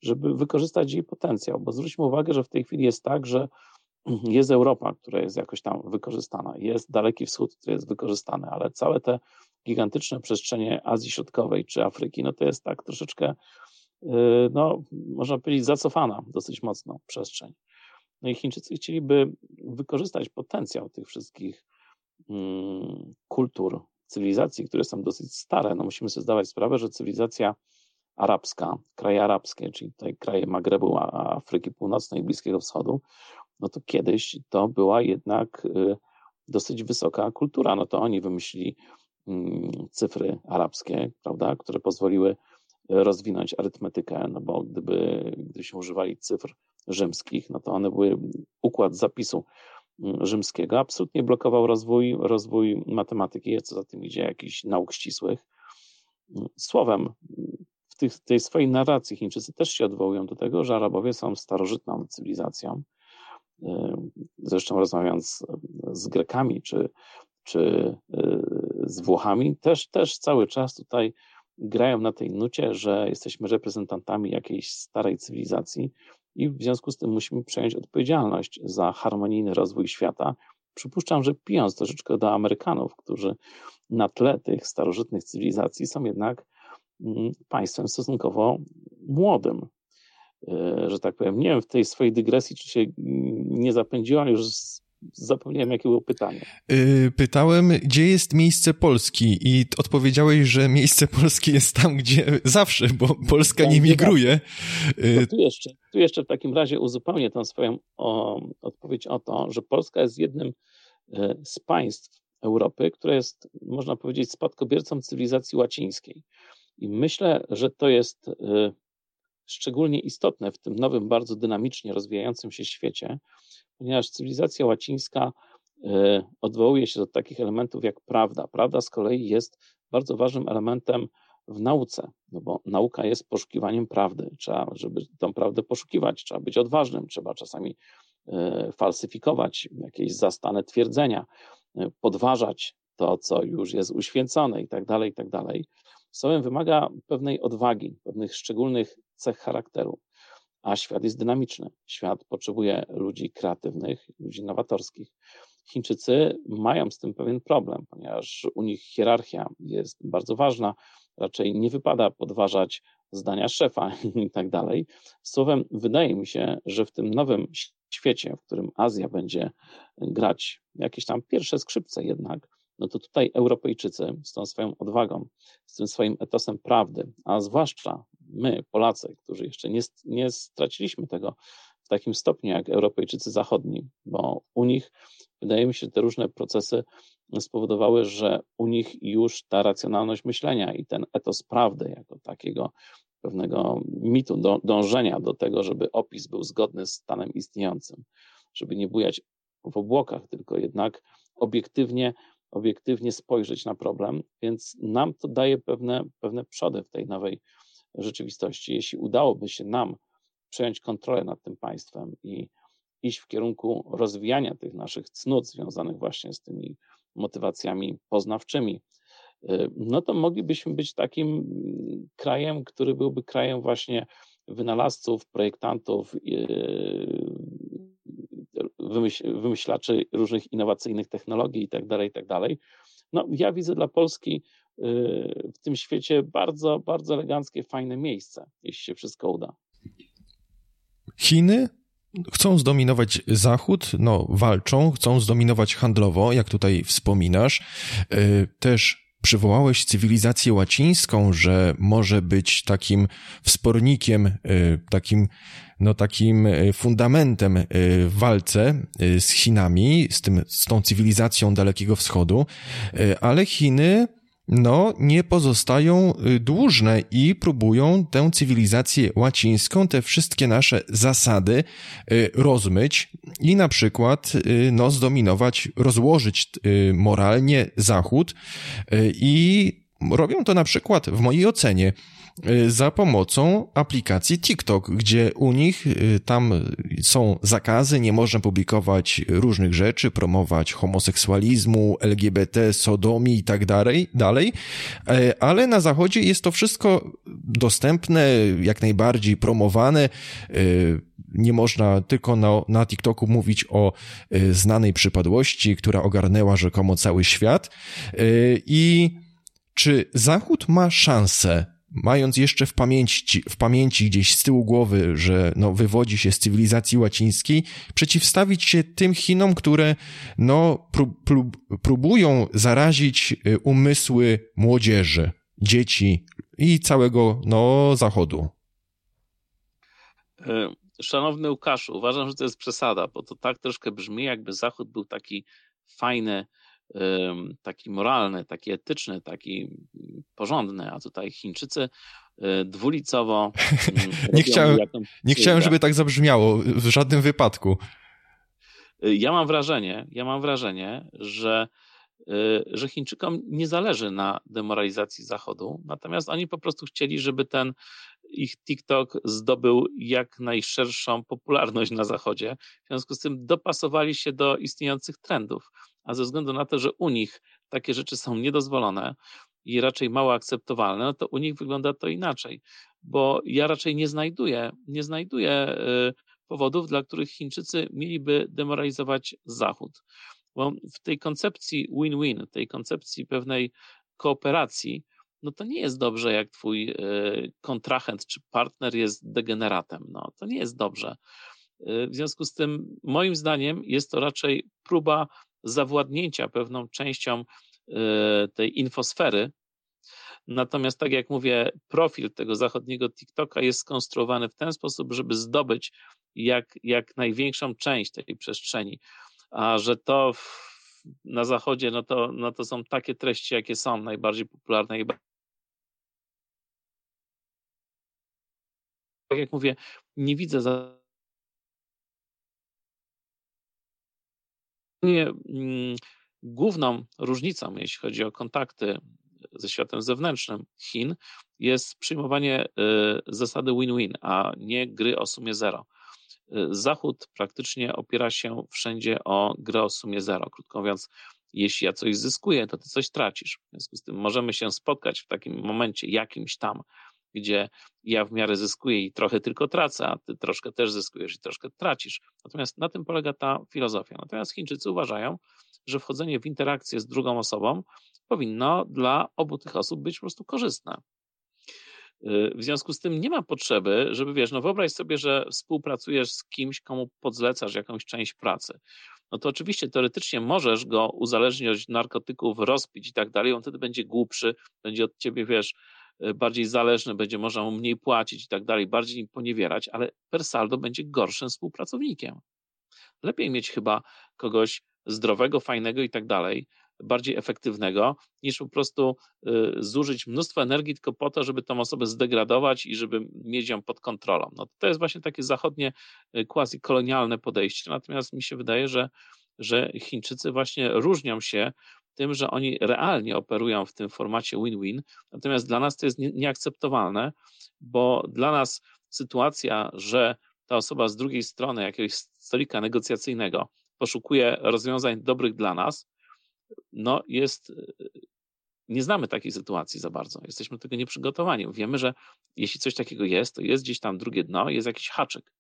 żeby wykorzystać jej potencjał, bo zwróćmy uwagę, że w tej chwili jest tak, że [clears throat] jest Europa, która jest jakoś tam wykorzystana, jest Daleki Wschód, który jest wykorzystany, ale całe te gigantyczne przestrzenie Azji Środkowej czy Afryki, no to jest tak troszeczkę Y, no, można powiedzieć, zacofana dosyć mocno przestrzeń. No i Chińczycy chcieliby wykorzystać potencjał tych wszystkich mm, kultur, cywilizacji, które są dosyć stare. No musimy sobie zdawać sprawę, że cywilizacja arabska, kraje arabskie, czyli tutaj kraje Magrebu, Afryki Północnej i Bliskiego Wschodu, no to kiedyś to była jednak y, dosyć wysoka kultura. No to oni wymyślili mm, cyfry arabskie, prawda, które pozwoliły rozwinąć arytmetykę, no bo gdyby, gdybyśmy używali cyfr rzymskich, no to one były, układ zapisu mm, rzymskiego absolutnie blokował rozwój, rozwój matematyki, co za tym idzie, jakichś nauk ścisłych. Mm, słowem, w tych, tej swojej narracji Chińczycy też się odwołują do tego, że Arabowie są starożytną cywilizacją. Zresztą rozmawiając z Grekami czy, czy y, z Włochami, też, też cały czas tutaj grają na tej nucie, że jesteśmy reprezentantami jakiejś starej cywilizacji i w związku z tym musimy przejąć odpowiedzialność za harmonijny rozwój świata. Przypuszczam, że pijąc troszeczkę do Amerykanów, którzy na tle tych starożytnych cywilizacji są jednak mm, państwem stosunkowo młodym. E, że tak powiem, nie wiem w tej swojej dygresji, czy się nie zapędziła już Zapomniałem, jakie było pytanie. Y, pytałem, gdzie jest miejsce Polski i odpowiedziałeś, że miejsce [laughs] Polski jest tam, gdzie zawsze, bo Polska nie migruje. No tu, jeszcze, tu jeszcze w takim razie uzupełnię tę swoją o, odpowiedź o to, że Polska jest jednym e, z państw Europy, które jest, można powiedzieć, spadkobiercą cywilizacji łacińskiej. I myślę, że to jest szczególnie istotne w tym nowym, bardzo dynamicznie rozwijającym się świecie, ponieważ cywilizacja łacińska e, odwołuje się do takich elementów jak prawda. Prawda z kolei jest bardzo ważnym elementem w nauce, no bo nauka jest poszukiwaniem prawdy. Trzeba, żeby tą prawdę poszukiwać, trzeba być odważnym, trzeba czasami e, falsyfikować jakieś zastane twierdzenia, e, podważać to, co już jest uświęcone i tak dalej, i tak dalej. Słowem wymaga pewnej odwagi, pewnych szczególnych cech charakteru a świat jest dynamiczny. Świat potrzebuje ludzi kreatywnych, ludzi nowatorskich. Chińczycy mają z tym pewien problem, ponieważ u nich hierarchia jest bardzo ważna. Raczej nie wypada podważać zdania szefa [laughs] i tak dalej. Słowem, wydaje mi się, że w tym nowym świecie, w którym Azja będzie grać jakieś tam pierwsze skrzypce jednak, no to tutaj Europejczycy z tą swoją odwagą, z tym swoim etosem prawdy, a zwłaszcza my, Polacy, którzy jeszcze nie, nie straciliśmy tego w takim stopniu jak Europejczycy zachodni, bo u nich wydaje mi się, te różne procesy spowodowały, że u nich już ta racjonalność myślenia i ten etos prawdy jako takiego pewnego mitu, do, dążenia do tego, żeby opis był zgodny z stanem istniejącym, żeby nie bujać w obłokach, tylko jednak obiektywnie, obiektywnie spojrzeć na problem, więc nam to daje pewne, pewne przody w tej nowej rzeczywistości. Jeśli udałoby się nam przejąć kontrolę nad tym państwem i iść w kierunku rozwijania tych naszych cnót związanych właśnie z tymi motywacjami poznawczymi, y, no to moglibyśmy być takim krajem, który byłby krajem właśnie wynalazców, projektantów, y, wymyślaczy różnych innowacyjnych technologii itd., tak itd. Tak no, ja widzę dla Polski w tym świecie bardzo, bardzo eleganckie, fajne miejsce, jeśli się wszystko uda. Chiny chcą zdominować Zachód, no walczą, chcą zdominować handlowo, jak tutaj wspominasz. Y, też przywołałeś cywilizację łacińską, że może być takim wspornikiem, takim no takim e, fundamentem e, w walce e, z Chinami, z, tym, z tą cywilizacją Dalekiego Wschodu, ale Chiny no, nie pozostają dłużne i próbują tę cywilizację łacińską, te wszystkie nasze zasady rozmyć i na przykład no, zdominować, rozłożyć moralnie Zachód i robią to na przykład w mojej ocenie Y, za pomocą aplikacji TikTok, gdzie u nich y, tam są zakazy, nie można publikować różnych rzeczy, promować homoseksualizmu, LGBT, sodomii i tak dalej, dalej, e, ale na zachodzie jest to wszystko dostępne, jak najbardziej promowane, e, nie można tylko na, na TikToku mówić o e, znanej przypadłości, która ogarnęła rzekomo cały świat. I czy Zachód ma szansę mając jeszcze w pamięci, w pamięci gdzieś z tyłu głowy, że no, wywodzi się z cywilizacji łacińskiej, przeciwstawić się tym Chinom, które no, prób, prób, próbują zarazić y, umysły młodzieży, dzieci i całego no, Zachodu. E, szanowny Łukaszu, uważam, że to jest przesada, bo to tak troszkę brzmi, jakby Zachód był taki fajny, taki moralny, taki etyczny, taki porządny, a tutaj Chińczycy y, dwulicowo. [laughs] Mm, nie chciałem, nie chciałem, żeby tak zabrzmiało w żadnym wypadku. Y, ja mam wrażenie, ja mam wrażenie, że, y, że Chińczykom nie zależy na demoralizacji Zachodu, natomiast oni po prostu chcieli, żeby ten ich TikTok zdobył jak najszerszą popularność na Zachodzie. W związku z tym dopasowali się do istniejących trendów a ze względu na to, że u nich takie rzeczy są niedozwolone i raczej mało akceptowalne, no to u nich wygląda to inaczej, bo ja raczej nie znajduję, nie znajduję y, powodów, dla których Chińczycy mieliby demoralizować Zachód. Bo w tej koncepcji win-win, tej koncepcji pewnej kooperacji, no to nie jest dobrze, jak twój y, kontrahent czy partner jest degeneratem. No, to nie jest dobrze. Y, w związku z tym, moim zdaniem, jest to raczej próba zawładnięcia pewną częścią e, tej infosfery. Natomiast, tak jak mówię, profil tego zachodniego TikToka jest skonstruowany w ten sposób, żeby zdobyć jak, jak największą część tej przestrzeni. A że to w, na zachodzie, no to, no to są takie treści, jakie są najbardziej popularne. Tak jak mówię, nie widzę za Mm, główną różnicą, jeśli chodzi o kontakty ze światem zewnętrznym Chin, jest przyjmowanie y, zasady win-win, a nie gry o sumie zero. Y, Zachód praktycznie opiera się wszędzie o grę o sumie zero. Krótko mówiąc, jeśli ja coś zyskuję, to ty coś tracisz. W związku z tym możemy się spotkać w takim momencie jakimś tam gdzie ja w miarę zyskuję i trochę tylko tracę, a ty troszkę też zyskujesz i troszkę tracisz. Natomiast na tym polega ta filozofia. Natomiast Chińczycy uważają, że wchodzenie w interakcję z drugą osobą powinno dla obu tych osób być po prostu korzystne. Y, w związku z tym nie ma potrzeby, żeby wiesz, no wyobraź sobie, że współpracujesz z kimś, komu podzlecasz jakąś część pracy. No to oczywiście teoretycznie możesz go uzależnić od narkotyków, rozpić i tak dalej, on wtedy będzie głupszy, będzie od ciebie, wiesz, bardziej zależny, będzie można mu mniej płacić i tak dalej, bardziej nim poniewierać, ale per saldo będzie gorszym współpracownikiem. Lepiej mieć chyba kogoś zdrowego, fajnego i tak dalej, bardziej efektywnego, niż po prostu y, zużyć mnóstwo energii tylko po to, żeby tą osobę zdegradować i żeby mieć ją pod kontrolą. No, to jest właśnie takie zachodnie y, quasi-kolonialne podejście, natomiast mi się wydaje, że, że Chińczycy właśnie różnią się tym, że oni realnie operują w tym formacie win-win, natomiast dla nas to jest nieakceptowalne, bo dla nas sytuacja, że ta osoba z drugiej strony jakiegoś stolika negocjacyjnego poszukuje rozwiązań dobrych dla nas, no jest, nie znamy takiej sytuacji za bardzo. Jesteśmy do tego nieprzygotowani. Wiemy, że jeśli coś takiego jest, to jest gdzieś tam drugie dno, jest jakiś haczyk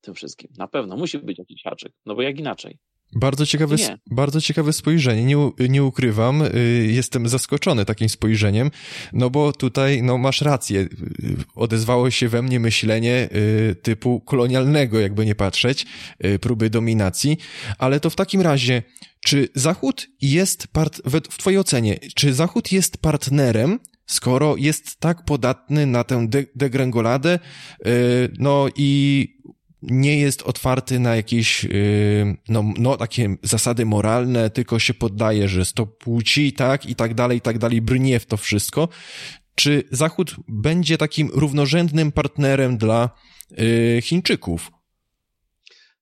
tym wszystkim. Na pewno musi być jakiś haczyk, no bo jak inaczej. Bardzo ciekawe, bardzo ciekawe spojrzenie, nie, nie ukrywam, y, jestem zaskoczony takim spojrzeniem, no bo tutaj, no masz rację, y, odezwało się we mnie myślenie y, typu kolonialnego, jakby nie patrzeć, próby dominacji, ale to w takim razie, czy Zachód jest, part, w twojej ocenie, czy Zachód jest partnerem skoro jest tak podatny na tę de degrengoladę, no i nie jest otwarty na jakieś, yy, no, no, takie zasady moralne, tylko się poddaje, że to płci, tak, i tak dalej, i tak dalej, brnie w to wszystko. Czy Zachód będzie takim równorzędnym partnerem dla yy, Chińczyków?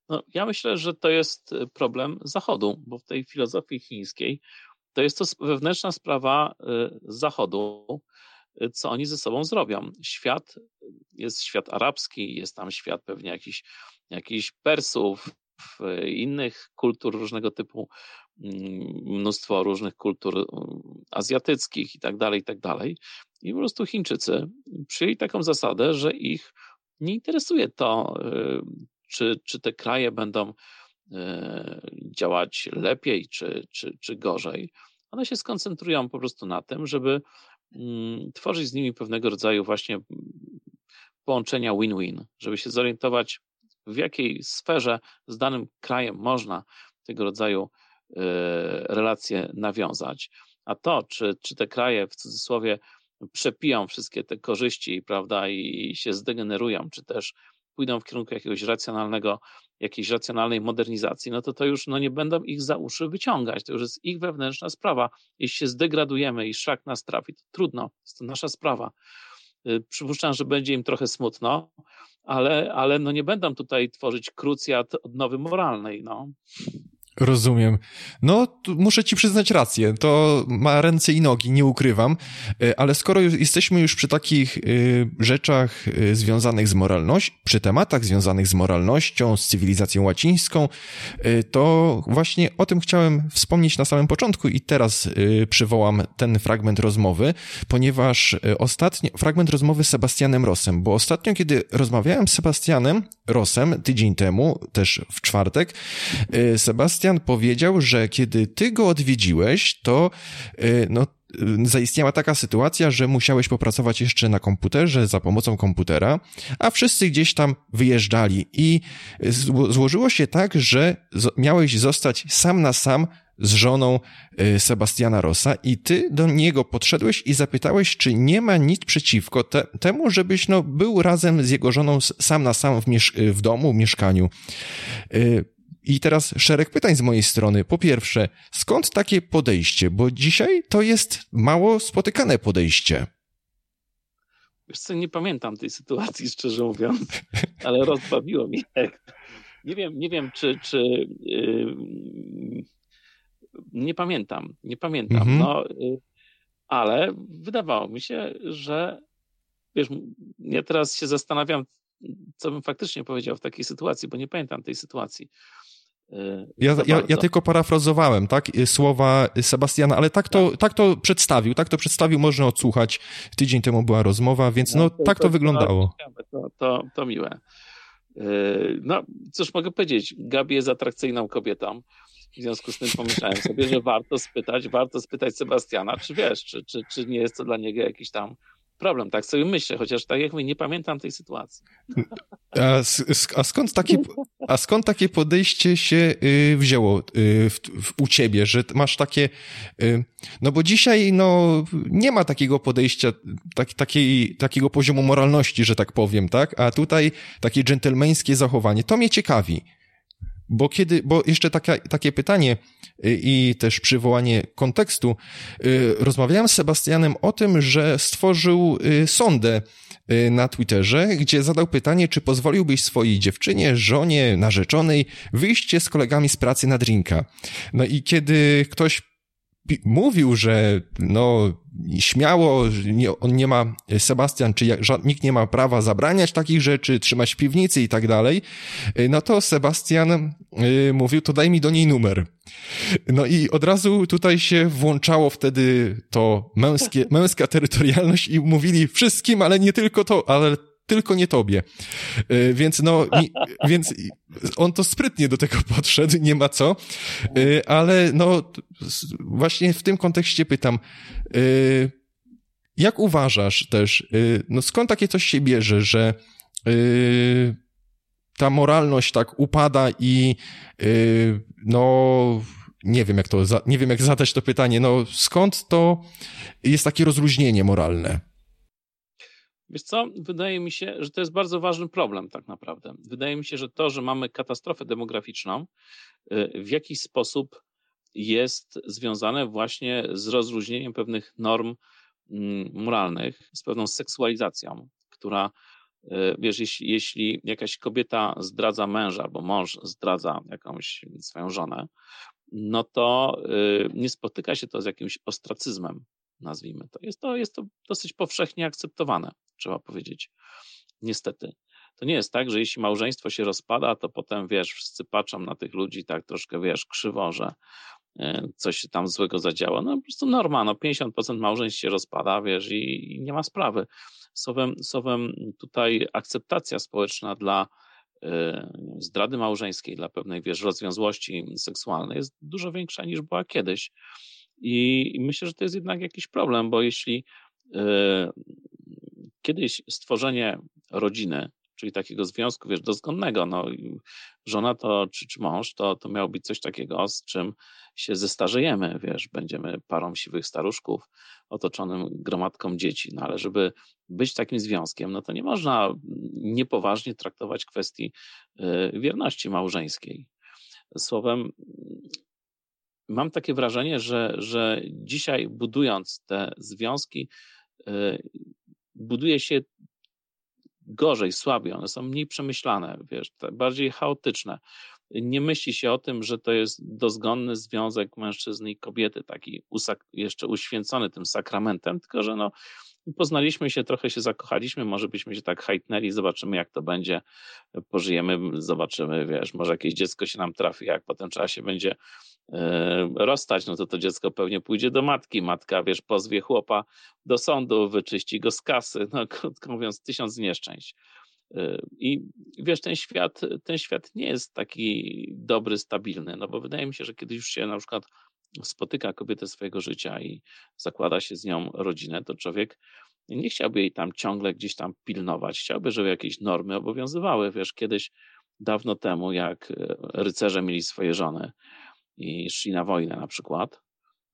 No, ja myślę, że to jest problem Zachodu, bo w tej filozofii chińskiej to jest to wewnętrzna sprawa Zachodu, co oni ze sobą zrobią. Świat, jest świat arabski, jest tam świat pewnie jakichś, jakichś Persów, innych kultur różnego typu, mm, mnóstwo różnych kultur mm, azjatyckich i tak dalej, i tak dalej. I po prostu Chińczycy przyjęli taką zasadę, że ich nie interesuje to, y, czy, czy te kraje będą y, działać lepiej, czy, czy, czy gorzej. One się skoncentrują po prostu na tym, żeby tworzyć z nimi pewnego rodzaju właśnie mm, połączenia win-win, żeby się zorientować, w jakiej sferze z danym krajem można tego rodzaju e, relacje nawiązać. A to, czy, czy te kraje w cudzysłowie przepiją wszystkie te korzyści, prawda, i się zdegenerują, czy też pójdą w kierunku jakiegoś racjonalnego, jakiejś racjonalnej modernizacji, no to to już no, nie będą ich za uszy wyciągać. To już jest ich wewnętrzna sprawa. Jeśli się zdegradujemy i szlak nas trafi, to trudno, jest to nasza sprawa. Y, przypuszczam, że będzie im trochę smutno, ale, ale no nie będą tutaj tworzyć krucjat odnowy moralnej. No. Rozumiem. No, muszę ci przyznać rację. To ma ręce i nogi, nie ukrywam. E, ale skoro jesteśmy już przy takich e, rzeczach e, związanych z moralnością, przy tematach związanych z moralnością, z cywilizacją łacińską, to właśnie o tym chciałem wspomnieć na samym początku i teraz przywołam ten fragment rozmowy, ponieważ ostatnio, fragment rozmowy z Sebastianem Rossem, bo ostatnio, kiedy rozmawiałem z Sebastianem Rossem tydzień temu, też w czwartek, Sebastian Sebastian powiedział, że kiedy ty go odwiedziłeś, to y, no, y, zaistniała taka sytuacja, że musiałeś popracować jeszcze na komputerze za pomocą komputera, a wszyscy gdzieś tam wyjeżdżali i złożyło się tak, że miałeś zostać sam na sam z żoną y, Sebastiana Rossa i ty do niego podszedłeś i zapytałeś, czy nie ma nic przeciwko te, temu, żebyś no, był razem z jego żoną sam na sam w, w domu, w mieszkaniu. I teraz szereg pytań z mojej strony. Po pierwsze, skąd takie podejście? Bo dzisiaj to jest mało spotykane podejście. Wiesz co, nie pamiętam tej sytuacji, [laughs] szczerze mówiąc, ale rozbawiło mnie. Nie wiem, nie wiem, czy, czy yy, nie pamiętam, nie pamiętam, mhm. no, yy, ale wydawało mi się, że wiesz, ja teraz się zastanawiam, co bym faktycznie powiedział w takiej sytuacji, bo nie pamiętam tej sytuacji ja, ja, ja, tylko parafrazowałem, tak, słowa Sebastiana, ale tak to, tak. tak to przedstawił, tak to przedstawił, można odsłuchać. Tydzień temu była rozmowa, więc no, no tak to, to wyglądało. To, to, to miłe. No, cóż mogę powiedzieć, Gabi jest atrakcyjną kobietą. W związku z tym pomyślałem sobie, że warto spytać, warto spytać Sebastiana, czy wiesz, czy, czy, czy nie jest to dla niego jakiś tam problem, tak sobie myślę, chociaż tak jak mówię, nie pamiętam tej sytuacji. A, a, skąd, takie, a skąd takie podejście się y, wzięło y, w, w, u ciebie, że masz takie, y, no bo dzisiaj no nie ma takiego podejścia, tak, takiej, takiego poziomu moralności, że tak powiem, tak, a tutaj takie dżentelmeńskie zachowanie, to mnie ciekawi. Bo kiedy, bo jeszcze taka, takie pytanie y, i też przywołanie kontekstu. Y, rozmawiałem z Sebastianem o tym, że stworzył y, sondę na Twitterze, gdzie zadał pytanie, czy pozwoliłbyś swojej dziewczynie, żonie, narzeczonej wyjście z kolegami z pracy na drinka. No i kiedy ktoś mówił, że no śmiało, nie, on nie ma, Sebastian, czy jak, nikt nie ma prawa zabraniać takich rzeczy, trzymać w piwnicy i tak dalej, no to Sebastian y, mówił, to daj mi do niej numer. No i od razu tutaj się włączało wtedy to męskie, męska terytorialność i mówili wszystkim, ale nie tylko to, ale tylko nie tobie. E, więc no, więc on to sprytnie do tego podszedł, nie ma co, e, ale no, właśnie w tym kontekście pytam, e, jak uważasz też, no skąd takie coś się bierze, że ta moralność tak upada i no, nie wiem jak to, nie wiem jak zadać to pytanie, no skąd to jest takie rozluźnienie moralne? Wiesz co, wydaje mi się, że to jest bardzo ważny problem tak naprawdę. Wydaje mi się, że to, że mamy katastrofę demograficzną, y, w jakiś sposób jest związane właśnie z rozluźnieniem pewnych norm mm, moralnych, z pewną seksualizacją, która, y, wiesz, jeśli, jeśli jakaś kobieta zdradza męża, albo mąż zdradza jakąś swoją żonę, no to y, nie spotyka się to z jakimś ostracyzmem, nazwijmy to. Jest to, jest to dosyć powszechnie akceptowane, trzeba powiedzieć. Niestety. To nie jest tak, że jeśli małżeństwo się rozpada, to potem, wiesz, wszyscy patrzą na tych ludzi tak troszkę, wiesz, krzywo, że e, coś się tam złego zadziała. No po prostu norma, no 50% małżeństw się rozpada, wiesz, i, i nie ma sprawy. Słowem, słowem tutaj akceptacja społeczna dla y, zdrady małżeńskiej, dla pewnej, wiesz, rozwiązłości seksualnej jest dużo większa niż była kiedyś. I myślę, że to jest jednak jakiś problem, bo jeśli e, kiedyś stworzenie rodziny, czyli takiego związku, wiesz, dozgonnego, no żona to, czy, czy mąż, to, to miało być coś takiego, z czym się zestarzejemy, wiesz, będziemy parą siwych staruszków otoczonym gromadką dzieci, no ale żeby być takim związkiem, no to nie można niepoważnie traktować kwestii e, wierności małżeńskiej. Słowem, mam takie wrażenie, że, że dzisiaj budując te związki, y, buduje się gorzej, słabiej, one są mniej przemyślane, wiesz, bardziej chaotyczne. Nie myśli się o tym, że to jest dozgonny związek mężczyzny i kobiety, taki jeszcze uświęcony tym sakramentem, tylko że no, poznaliśmy się, trochę się zakochaliśmy, może byśmy się tak hajtnęli, zobaczymy jak to będzie, pożyjemy, zobaczymy, wiesz, może jakieś dziecko się nam trafi, jak potem trzeba się będzie e, rozstać, no to to dziecko pewnie pójdzie do matki, matka, wiesz, pozwie chłopa do sądu, wyczyści go z kasy, no [laughs] krótko mówiąc, tysiąc nieszczęść. E, I wiesz, ten świat, ten świat nie jest taki dobry, stabilny, no bo wydaje mi się, że kiedyś już się na przykład spotyka kobietę swojego życia i zakłada się z nią rodzinę, to człowiek nie chciałby jej tam ciągle gdzieś tam pilnować. Chciałby, żeby jakieś normy obowiązywały. Wiesz, kiedyś, dawno temu, jak e, rycerze mieli swoje żony i szli na wojnę na przykład,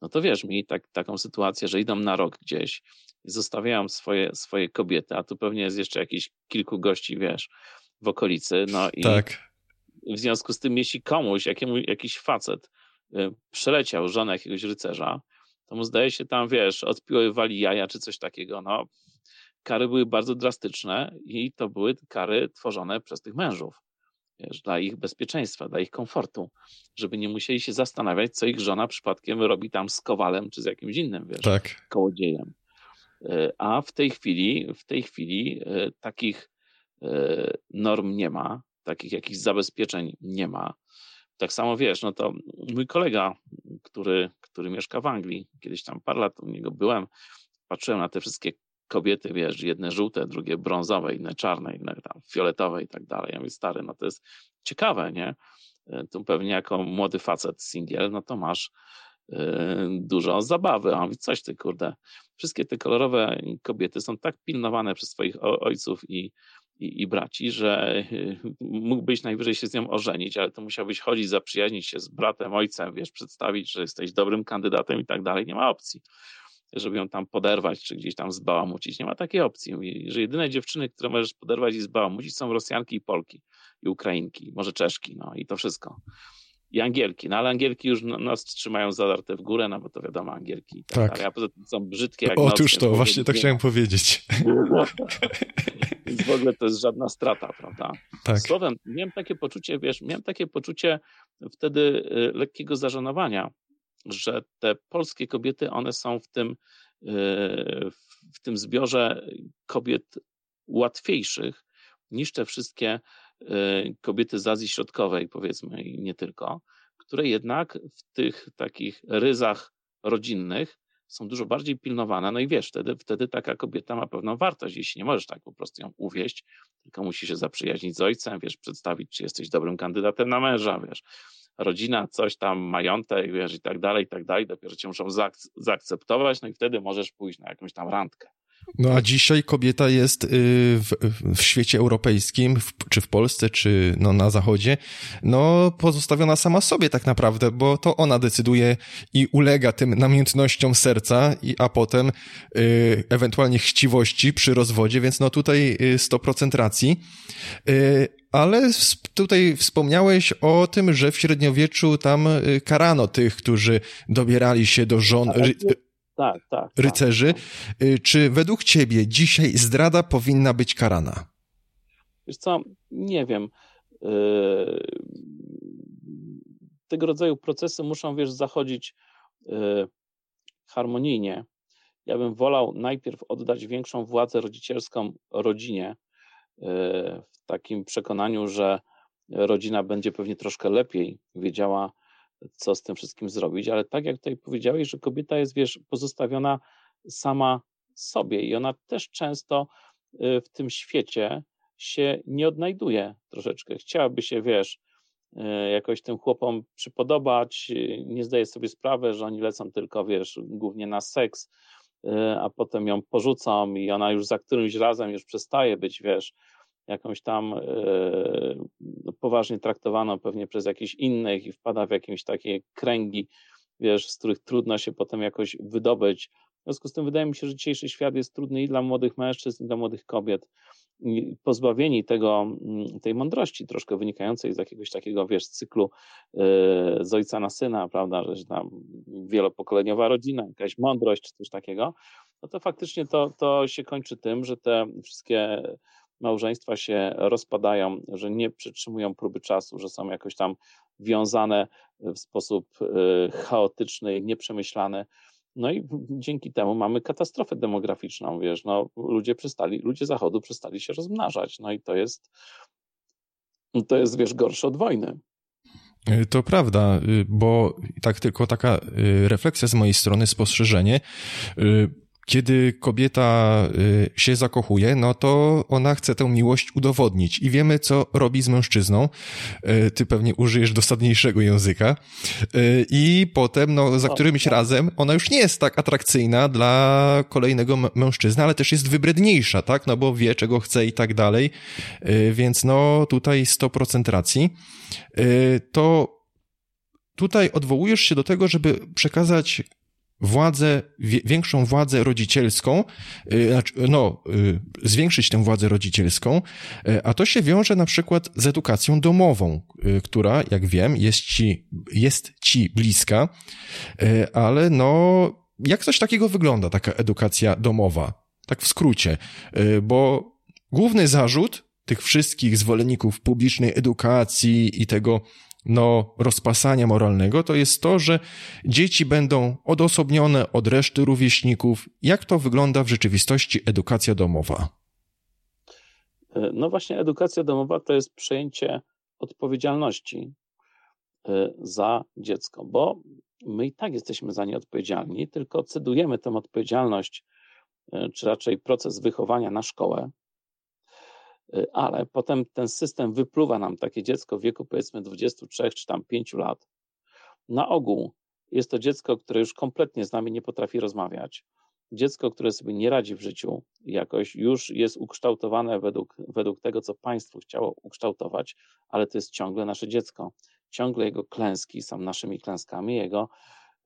no to wiesz, mieli tak, taką sytuację, że idą na rok gdzieś i zostawiają swoje, swoje kobiety, a tu pewnie jest jeszcze jakieś kilku gości, wiesz, w okolicy. No i tak. w związku z tym, jeśli komuś, jakiemu, jakiś facet przeleciał żonę jakiegoś rycerza, to mu zdaje się tam, wiesz, odpiływali jaja czy coś takiego, no. Kary były bardzo drastyczne i to były kary tworzone przez tych mężów, wiesz, dla ich bezpieczeństwa, dla ich komfortu, żeby nie musieli się zastanawiać, co ich żona przypadkiem robi tam z kowalem czy z jakimś innym, wiesz, tak. kołodziejem. Y, a w tej chwili, w tej chwili y, takich norm nie ma, takich jakichś zabezpieczeń nie ma Tak samo wiesz, no to mój kolega, który, który mieszka w Anglii, kiedyś tam parę lat u niego byłem, patrzyłem na te wszystkie kobiety, wiesz, jedne żółte, drugie brązowe, inne czarne, inne tam fioletowe i tak dalej. Ja mówię, stary, no to jest ciekawe, nie? E, tu pewnie jako młody facet singiel, no to masz yy, dużo zabawy. A on mówi, coś ty, kurde, wszystkie te kolorowe kobiety są tak pilnowane przez swoich ojców i, i, i, braci, że e, mógłbyś najwyżej się z nią ożenić, ale to musiałbyś chodzić, zaprzyjaźnić się z bratem, ojcem, wiesz, przedstawić, że jesteś dobrym kandydatem i tak dalej. Nie ma opcji żeby ją tam poderwać, czy gdzieś tam zbałamucić. Nie ma takiej opcji. Mówi, że jedyne dziewczyny, które możesz poderwać i zbałamucić są Rosjanki i Polki, i Ukrainki, może Czeszki, no i to wszystko. I Angielki, no ale Angielki już nas trzymają zadarte w górę, no bo to wiadomo, Angielki tak, tak. a poza tym są brzydkie jak Otóż to, właśnie to chciałem powiedzieć. [laughs] Więc w ogóle to jest żadna strata, prawda? Tak. Słowem, miałem takie poczucie, wiesz, miałem takie poczucie wtedy y, lekkiego zażenowania, że te polskie kobiety, one są w tym, e, w tym zbiorze kobiet łatwiejszych niż te wszystkie e, kobiety z Azji Środkowej, powiedzmy, i nie tylko, które jednak w tych takich ryzach rodzinnych są dużo bardziej pilnowane. No i wiesz, wtedy, wtedy taka kobieta ma pewną wartość, jeśli nie możesz tak po prostu ją uwieść, tylko musi się zaprzyjaźnić z ojcem, wiesz, przedstawić, czy jesteś dobrym kandydatem na męża, wiesz, rodzina, coś tam, majątek, wiesz, i tak dalej, i tak dalej, dopiero cię muszą zaak zaakceptować, no i wtedy możesz pójść na jakąś tam randkę. No a dzisiaj kobieta jest y, w, w świecie europejskim, w, czy w Polsce, czy no na zachodzie, no pozostawiona sama sobie tak naprawdę, bo to ona decyduje i ulega tym namiętnościom serca, i, a potem y, ewentualnie chciwości przy rozwodzie, więc no tutaj y, 100% racji. Y, ale tutaj wspomniałeś o tym, że w średniowieczu tam y, karano tych, którzy dobierali się do żon tak, tak, tak, rycerzy. Tak. Czy według ciebie dzisiaj zdrada powinna być karana? Wiesz co, nie wiem. Yy, tego rodzaju procesy muszą, wiesz, zachodzić yy, harmonijnie. Ja bym wolał najpierw oddać większą władzę rodzicielską rodzinie, yy, w takim przekonaniu, że rodzina będzie pewnie troszkę lepiej wiedziała, co z tym wszystkim zrobić, ale tak jak tutaj powiedziałeś, że kobieta jest, wiesz, pozostawiona sama sobie i ona też często y, w tym świecie się nie odnajduje troszeczkę. Chciałaby się, wiesz, y, jakoś tym chłopom przypodobać, y, nie zdaje sobie sprawy, że oni lecą tylko, wiesz, głównie na seks, a potem ją porzucą i ona już za którymś razem już przestaje być, wiesz, jakąś tam e, poważnie traktowaną pewnie przez jakichś innych i wpada w jakieś takie kręgi, wiesz, z których trudno się potem jakoś wydobyć. W związku z tym wydaje mi się, że dzisiejszy świat jest trudny i dla młodych mężczyzn, i dla młodych kobiet. Pozbawieni tego, mm, tej mądrości troszkę wynikającej z jakiegoś takiego, wiesz, cyklu yy, z ojca na syna, prawda, że tam wielopokoleniowa rodzina, jakaś mądrość czy coś takiego, no to faktycznie to, to się kończy tym, że te wszystkie małżeństwa się rozpadają, że nie przytrzymują próby czasu, że są jakoś tam wiązane w sposób e, chaotyczny, nieprzemyślany. No i dzięki temu mamy katastrofę demograficzną, wiesz, no ludzie przestali, ludzie zachodu przestali się rozmnażać, no i to jest, to jest, wiesz, gorsze od wojny. E, to prawda, y, bo tak tylko taka y, refleksja z mojej strony, spostrzeżenie. Kiedy kobieta y, się zakochuje, no to ona chce tę miłość udowodnić i wiemy, co robi z mężczyzną. Y, ty pewnie użyjesz dosadniejszego języka. Y, I potem, no, za którymś razem ona już nie jest tak atrakcyjna dla kolejnego mężczyzny, ale też jest wybredniejsza, tak? No bo wie, czego chce i tak dalej. Więc no, tutaj 100% racji. To tutaj odwołujesz się do tego, żeby przekazać władzę, większą władzę rodzicielską, y, znaczy, no, y, zwiększyć tę władzę rodzicielską, y, a to się wiąże na przykład z edukacją domową, która, jak wiem, jest ci, jest ci bliska, ale no, jak coś takiego wygląda, taka edukacja domowa? Tak w skrócie, bo główny zarzut tych wszystkich zwolenników publicznej edukacji i tego no, rozpasania moralnego, to jest to, że dzieci będą odosobnione od reszty rówieśników. Jak to wygląda w rzeczywistości edukacja domowa? No właśnie, edukacja domowa to jest przejęcie odpowiedzialności za dziecko, bo my i tak jesteśmy za nie odpowiedzialni, tylko cedujemy tę odpowiedzialność, czy raczej proces wychowania na szkołę, ale potem ten system wypluwa nam takie dziecko w wieku powiedzmy 23 czy tam 5 lat. Na ogół jest to dziecko, które już kompletnie z nami nie potrafi rozmawiać. Dziecko, które sobie nie radzi w życiu, jakoś już jest ukształtowane według, według tego, co państwo chciało ukształtować, ale to jest ciągle nasze dziecko. Ciągle jego klęski są naszymi klęskami, jego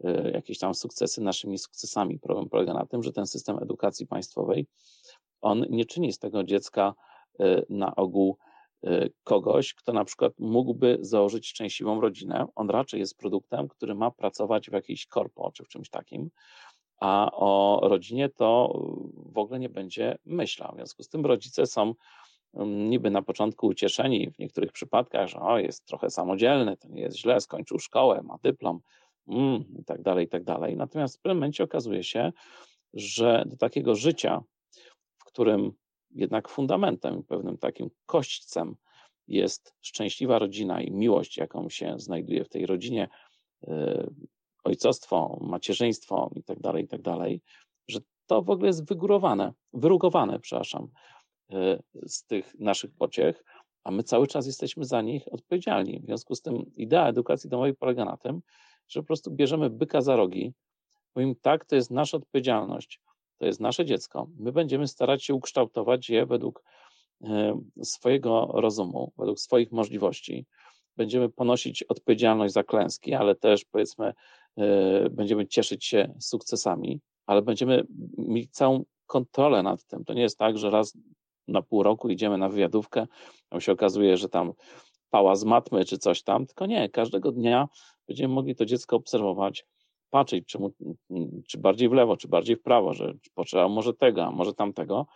y, jakieś tam sukcesy naszymi sukcesami. Problem polega na tym, że ten system edukacji państwowej, on nie czyni z tego dziecka y, na ogół Y, kogoś, kto na przykład mógłby założyć szczęśliwą rodzinę. On raczej jest produktem, który ma pracować w jakiejś korpo czy w czymś takim, a o rodzinie to w ogóle nie będzie myślał. W związku z tym rodzice są mm, niby na początku ucieszeni w niektórych przypadkach, że o, jest trochę samodzielny, to nie jest źle, skończył szkołę, ma dyplom mm, i tak dalej, i tak dalej. Natomiast w pewnym momencie okazuje się, że do takiego życia, w którym jednak fundamentem, pewnym takim kośćcem jest szczęśliwa rodzina i miłość, jaką się znajduje w tej rodzinie, yy, ojcostwo, macierzyństwo i tak dalej, i tak że to w ogóle jest wygórowane, wyrugowane, przepraszam, yy, z tych naszych pociech, a my cały czas jesteśmy za nich odpowiedzialni. W związku z tym idea edukacji domowej polega na tym, że po prostu bierzemy byka za rogi, mówimy tak, to jest nasza odpowiedzialność to jest nasze dziecko. My będziemy starać się ukształtować je według e, swojego rozumu, według swoich możliwości. Będziemy ponosić odpowiedzialność za klęski, ale też powiedzmy, e, będziemy cieszyć się sukcesami, ale będziemy mieć całą kontrolę nad tym. To nie jest tak, że raz na pół roku idziemy na wywiadówkę, tam się okazuje, że tam pała z matmy czy coś tam, tylko nie, każdego dnia będziemy mogli to dziecko obserwować, patrzeć, czy, mu, czy bardziej w lewo, czy bardziej w prawo, że potrzeba może tego, może tamtego.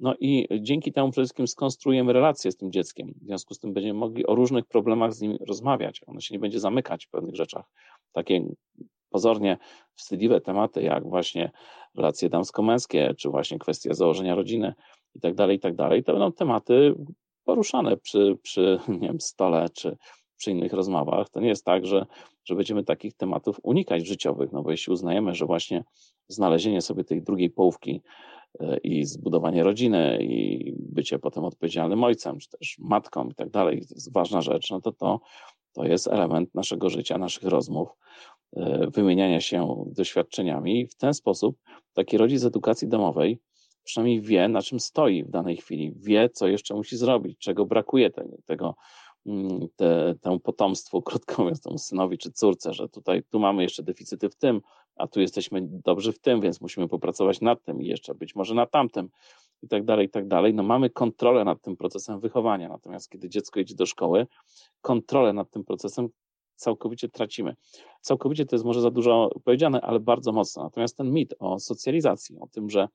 No i dzięki temu przede wszystkim skonstruujemy relacje z tym dzieckiem. W związku z tym będziemy mogli o różnych problemach z nim rozmawiać. Ono się nie będzie zamykać w pewnych rzeczach. Takie pozornie wstydliwe tematy, jak właśnie relacje damsko-męskie, czy właśnie kwestia założenia rodziny i tak dalej, i tak dalej, to będą tematy poruszane przy, przy nie wiem, stole, czy przy innych rozmowach. To nie jest tak, że, że będziemy takich tematów unikać życiowych, no bo jeśli uznajemy, że właśnie znalezienie sobie tej drugiej połówki e, i zbudowanie rodziny i bycie potem odpowiedzialnym ojcem, czy też matką i tak dalej, to jest ważna rzecz, no to to, to jest element naszego życia, naszych rozmów, e, wymieniania się doświadczeniami. I w ten sposób taki rodzic edukacji domowej przynajmniej wie, na czym stoi w danej chwili, wie, co jeszcze musi zrobić, czego brakuje tego, te, temu potomstwu, [laughs] krótko mówiąc, temu synowi czy córce, że tutaj tu mamy jeszcze deficyty w tym, a tu jesteśmy dobrzy w tym, więc musimy popracować nad tym i jeszcze być może nad tamtym i tak dalej, i tak dalej. No mamy kontrolę nad tym procesem wychowania, natomiast kiedy dziecko idzie do szkoły, kontrolę nad tym procesem całkowicie tracimy. Całkowicie to jest może za dużo powiedziane, ale bardzo mocno. Natomiast ten mit o socjalizacji, o tym, że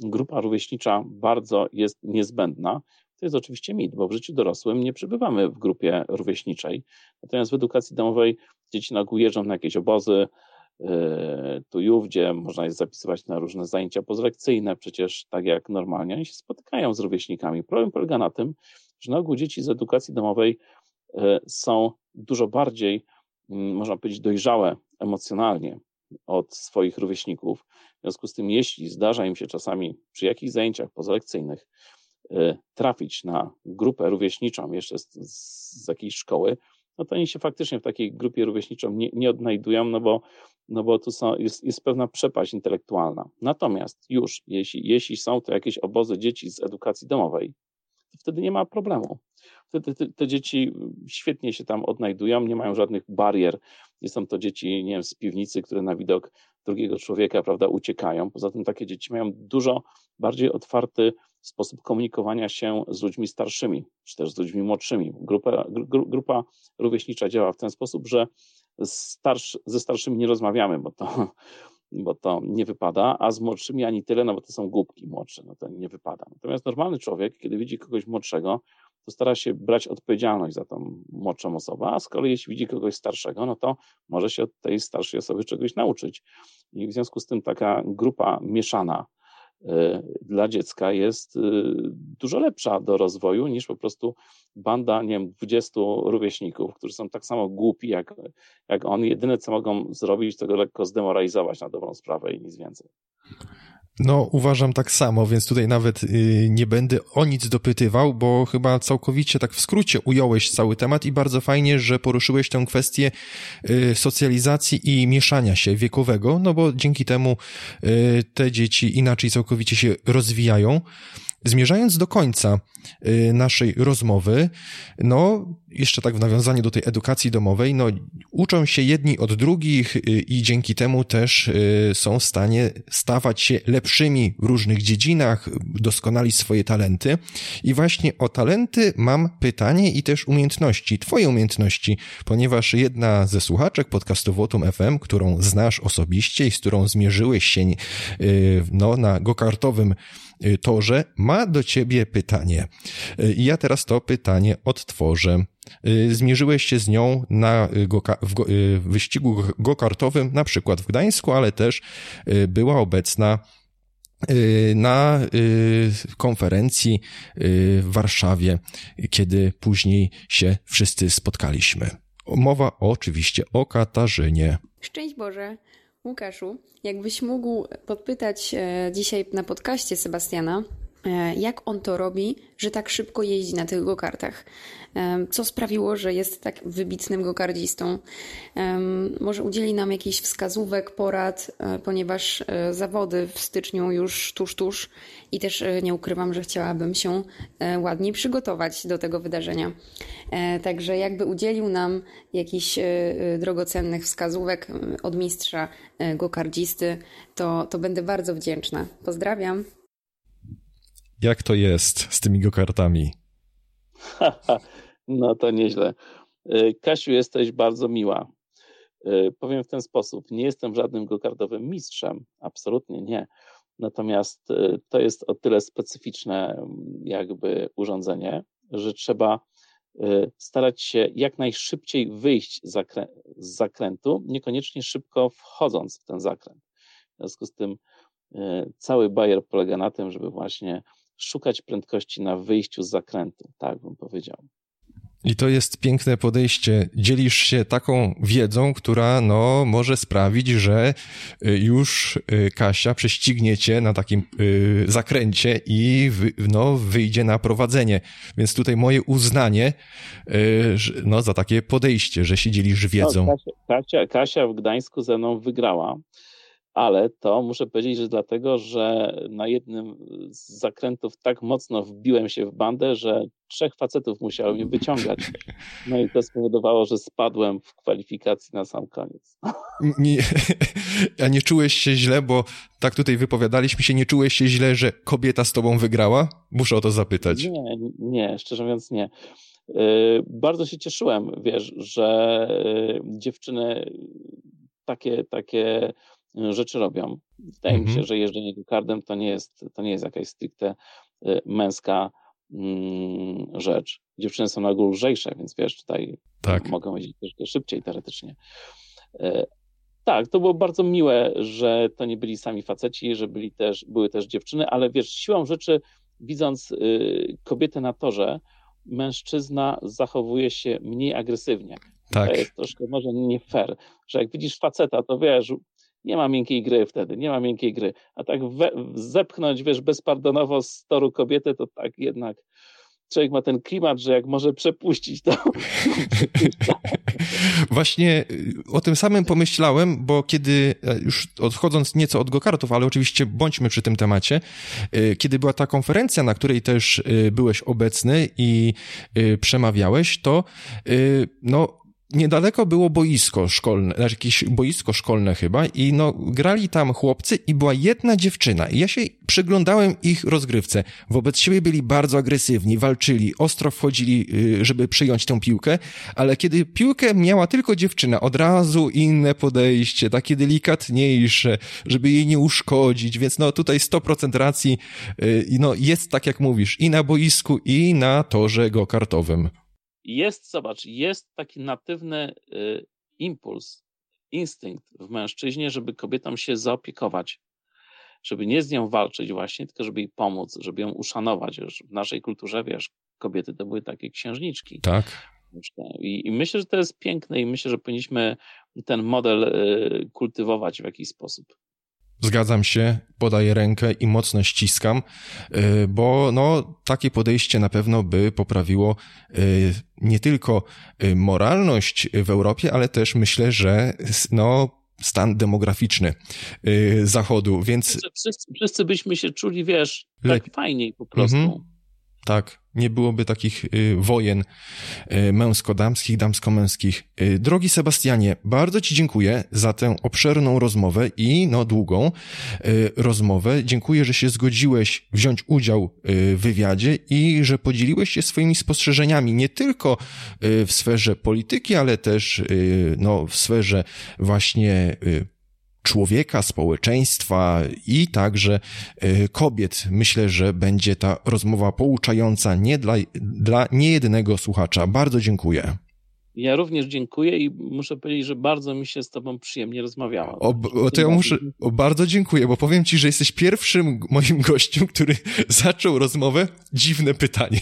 grupa rówieśnicza bardzo jest niezbędna, to jest oczywiście mit, bo w życiu dorosłym nie przebywamy w grupie rówieśniczej. Natomiast w edukacji domowej dzieci na ogół jeżdżą na jakieś obozy, yy, tu i ówdzie, można je zapisywać na różne zajęcia pozlekcyjne, przecież tak jak normalnie, oni się spotykają z rówieśnikami. Problem polega na tym, że na ogół dzieci z edukacji domowej yy, są dużo bardziej, mm, można powiedzieć, dojrzałe emocjonalnie od swoich rówieśników. W związku z tym, jeśli zdarza im się czasami przy jakichś zajęciach pozlekcyjnych trafić na grupę rówieśniczą jeszcze z, z jakiejś szkoły, no to oni się faktycznie w takiej grupie rówieśniczą nie, nie odnajdują, no bo, no bo tu są, jest, jest pewna przepaść intelektualna. Natomiast już, jeśli, jeśli są to jakieś obozy dzieci z edukacji domowej, to wtedy nie ma problemu. Wtedy te, te, dzieci świetnie się tam odnajdują, nie mają żadnych barier. Nie są to dzieci, nie wiem, z piwnicy, które na widok drugiego człowieka, prawda, uciekają. Poza tym takie dzieci mają dużo bardziej otwarty sposób komunikowania się z ludźmi starszymi, czy też z ludźmi młodszymi. Grupa, gru, grupa rówieśnicza działa w ten sposób, że ze starszymi nie rozmawiamy, bo to, [laughs] bo to nie wypada, a z młodszymi ani tyle, no bo to są głupki młodsze, no to nie wypada. Natomiast normalny człowiek, kiedy widzi kogoś młodszego, to stara się brać odpowiedzialność za tą młodszą osobę, a z kolei jeśli widzi kogoś starszego, no to może się od tej starszej osoby czegoś nauczyć. I w związku z tym taka grupa mieszana, dla dziecka jest dużo lepsza do rozwoju niż po prostu banda, nie wiem, 20 rówieśników, którzy są tak samo głupi jak, jak on. Jedyne, co mogą zrobić, to go lekko zdemoralizować na dobrą sprawę i nic więcej. No, uważam tak samo, więc tutaj nawet y, nie będę o nic dopytywał, bo chyba całkowicie tak w skrócie ująłeś cały temat i bardzo fajnie, że poruszyłeś tę kwestię y, socjalizacji i mieszania się wiekowego, no bo dzięki temu y, te dzieci inaczej całkowicie się rozwijają. Zmierzając do końca y, naszej rozmowy, no, jeszcze tak w nawiązaniu do tej edukacji domowej, no, uczą się jedni od drugich y, i dzięki temu też y, są w stanie stawać się lepszymi w różnych dziedzinach, doskonali swoje talenty. I właśnie o talenty mam pytanie i też umiejętności, twoje umiejętności, ponieważ jedna ze słuchaczek podcastu Votum FM, którą znasz osobiście i z którą zmierzyłeś się, no, na gokartowym torze, ma do ciebie pytanie. Y, I ja teraz to pytanie odtworzę. Y, zmierzyłeś się z nią na w, go, w wyścigu gokartowym, na przykład w Gdańsku, ale też była obecna na konferencji w Warszawie, kiedy później się wszyscy spotkaliśmy. Mowa oczywiście o Katarzynie. Szczęść Boże. Łukaszu, jakbyś mógł podpytać e, dzisiaj na podcaście Sebastiana, jak on to robi, że tak szybko jeździ na tych gokartach? Co sprawiło, że jest tak wybitnym gokardzistą? Może udzieli nam jakichś wskazówek, porad, e, ponieważ zawody w styczniu już tuż, tuż i też nie ukrywam, że chciałabym się ładniej przygotować do tego wydarzenia. Także jakby udzielił nam jakichś drogocennych wskazówek od mistrza E, gokardzisty, to, to będę bardzo wdzięczna. Pozdrawiam. Jak to jest z tymi gokartami? [laughs] no to nieźle. E, Kasiu, jesteś bardzo miła. E, powiem w ten sposób, nie jestem żadnym gokardowym mistrzem, absolutnie nie. Natomiast to jest o tyle specyficzne jakby urządzenie, że trzeba starać się jak najszybciej wyjść z, z zakrętu, niekoniecznie szybko wchodząc w ten zakręt. W związku z tym cały bajer polega na tym, żeby właśnie szukać prędkości na wyjściu z zakrętu, tak bym powiedział. I to jest piękne podejście. Dzielisz się taką wiedzą, która no, może sprawić, że y, już y, Kasia prześcignie cię na takim y, zakręcie i no, wyjdzie na prowadzenie. Więc tutaj moje uznanie no, za takie podejście, że się dzielisz wiedzą. No, Kasia, Kasia, Kasia w Gdańsku ze mną wygrała ale to muszę powiedzieć, że dlatego, że na jednym z zakrętów tak mocno wbiłem się w bandę, że trzech facetów musiało mnie wyciągać. No i to spowodowało, że spadłem w kwalifikacji na sam koniec. Nie, [laughs] a nie czułeś się źle, bo tak tutaj wypowiadaliśmy się, nie czułeś się źle, że kobieta z tobą wygrała? Muszę o to zapytać. Nie, nie, szczerze mówiąc nie. Y, bardzo się cieszyłem, wiesz, że y, dziewczyny takie, takie rzeczy robią. Wydaje mi się, mhm. że jeżdżenie go to nie jest, to nie jest jakaś stricte y, męska mm, rzecz. Dziewczyny są na ogół lżejsze, więc wiesz, tutaj tak. mogą jeździć troszkę szybciej teoretycznie. Y, tak, to było bardzo miłe, że to nie byli sami faceci, że byli też, były też dziewczyny, ale wiesz, siłą rzeczy, widząc y, kobietę na torze, mężczyzna zachowuje się mniej agresywnie. Tak. To jest troszkę może nie fair, że jak widzisz faceta, to wiesz, nie ma miękkiej gry wtedy, nie ma miękkiej gry. A tak we, zepchnąć, wiesz, bezpardonowo z toru kobietę, to tak jednak człowiek ma ten klimat, że jak może przepuścić, to [laughs] Właśnie y, o tym samym pomyślałem, bo kiedy, e, już odchodząc nieco od gokartów, ale oczywiście bądźmy przy tym temacie, y, kiedy była ta konferencja, na której też y, byłeś obecny i przemawiałeś, to no niedaleko było boisko szkolne, znaczy jakieś boisko szkolne chyba i no grali tam chłopcy i była jedna dziewczyna i ja się przyglądałem ich rozgrywce. Wobec siebie byli bardzo agresywni, walczyli, ostro wchodzili, y, żeby przyjąć tę piłkę, ale kiedy piłkę miała tylko dziewczyna, od razu inne podejście, takie delikatniejsze, żeby jej nie uszkodzić, więc no tutaj 100% racji, y, no jest tak jak mówisz, i na boisku, i na torze go kartowym jest, zobacz, jest taki natywny y, impuls, instynkt w mężczyźnie, żeby kobietom się zaopiekować. żeby nie z nią walczyć właśnie, tylko żeby jej pomóc, żeby ją uszanować. Już w naszej kulturze, wiesz, kobiety to były takie księżniczki. Tak. I, I, myślę, że to jest piękne i myślę, że powinniśmy ten model y, kultywować w jakiś sposób. Zgadzam się, podaję rękę i mocno ściskam, y, bo no, takie podejście na pewno by poprawiło y, nie tylko moralność w Europie, ale też myślę, że no, stan demograficzny Zachodu, więc... Wszyscy, wszyscy byśmy się czuli, wiesz, tak fajniej po prostu. Mhm. Tak, nie byłoby takich y, wojen y, męsko-damskich, damsko-męskich. Y, drogi Sebastianie, bardzo Ci dziękuję za tę obszerną rozmowę i no długą rozmowę. Dziękuję, że się zgodziłeś wziąć udział w wywiadzie i że podzieliłeś się swoimi spostrzeżeniami nie tylko w sferze polityki, ale też no, w sferze właśnie człowieka, społeczeństwa i także e, kobiet. Myślę, że będzie ta rozmowa pouczająca nie dla, dla niejednego słuchacza. Bardzo dziękuję. Ja również dziękuję i muszę powiedzieć, że bardzo mi się z Tobą przyjemnie rozmawiało. O, o to ja muszę, o, bardzo dziękuję, bo powiem Ci, że jesteś pierwszym moim [laughs] gościem, który [laughs] zaczął rozmowę. Dziwne pytanie.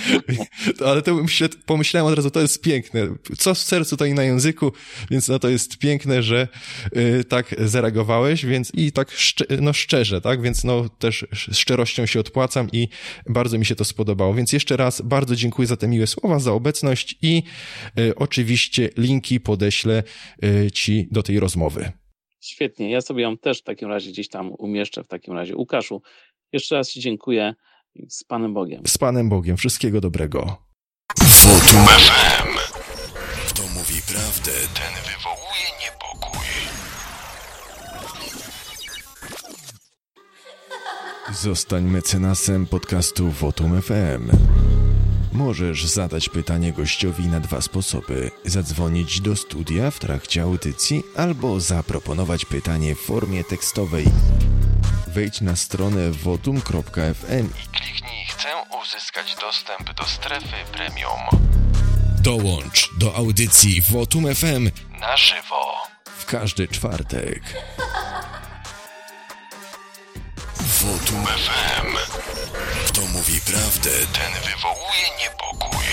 [laughs] Ale to pomyślałem od razu, to jest piękne. Co w sercu, to i na języku, więc no to jest piękne, że y, tak zareagowałeś, więc i tak szcze, no szczerze, tak? Więc no też szczerością się odpłacam i bardzo mi się to spodobało. Więc jeszcze raz bardzo dziękuję za te miłe słowa, za obecność i oczywiście linki podeślę e, Ci do tej rozmowy. Świetnie, ja sobie ją też w takim razie gdzieś tam umieszczę w takim razie. Łukaszu, jeszcze raz Ci dziękuję. Z Panem Bogiem. Z Panem Bogiem. Wszystkiego dobrego. Wotum FM. Kto mówi prawdę, ten wywołuje niepokój. Zostań mecenasem podcastu Wotum FM. Możesz zadać pytanie gościowi na dwa sposoby: zadzwonić do studia w trakcie audycji albo zaproponować pytanie w formie tekstowej. Wejdź na stronę votum.fm i kliknij Chcę uzyskać dostęp do strefy premium. Dołącz do audycji Votum FM na żywo w każdy czwartek. Wotum FM. Kto mówi prawdę, ten wywołuje niepokój.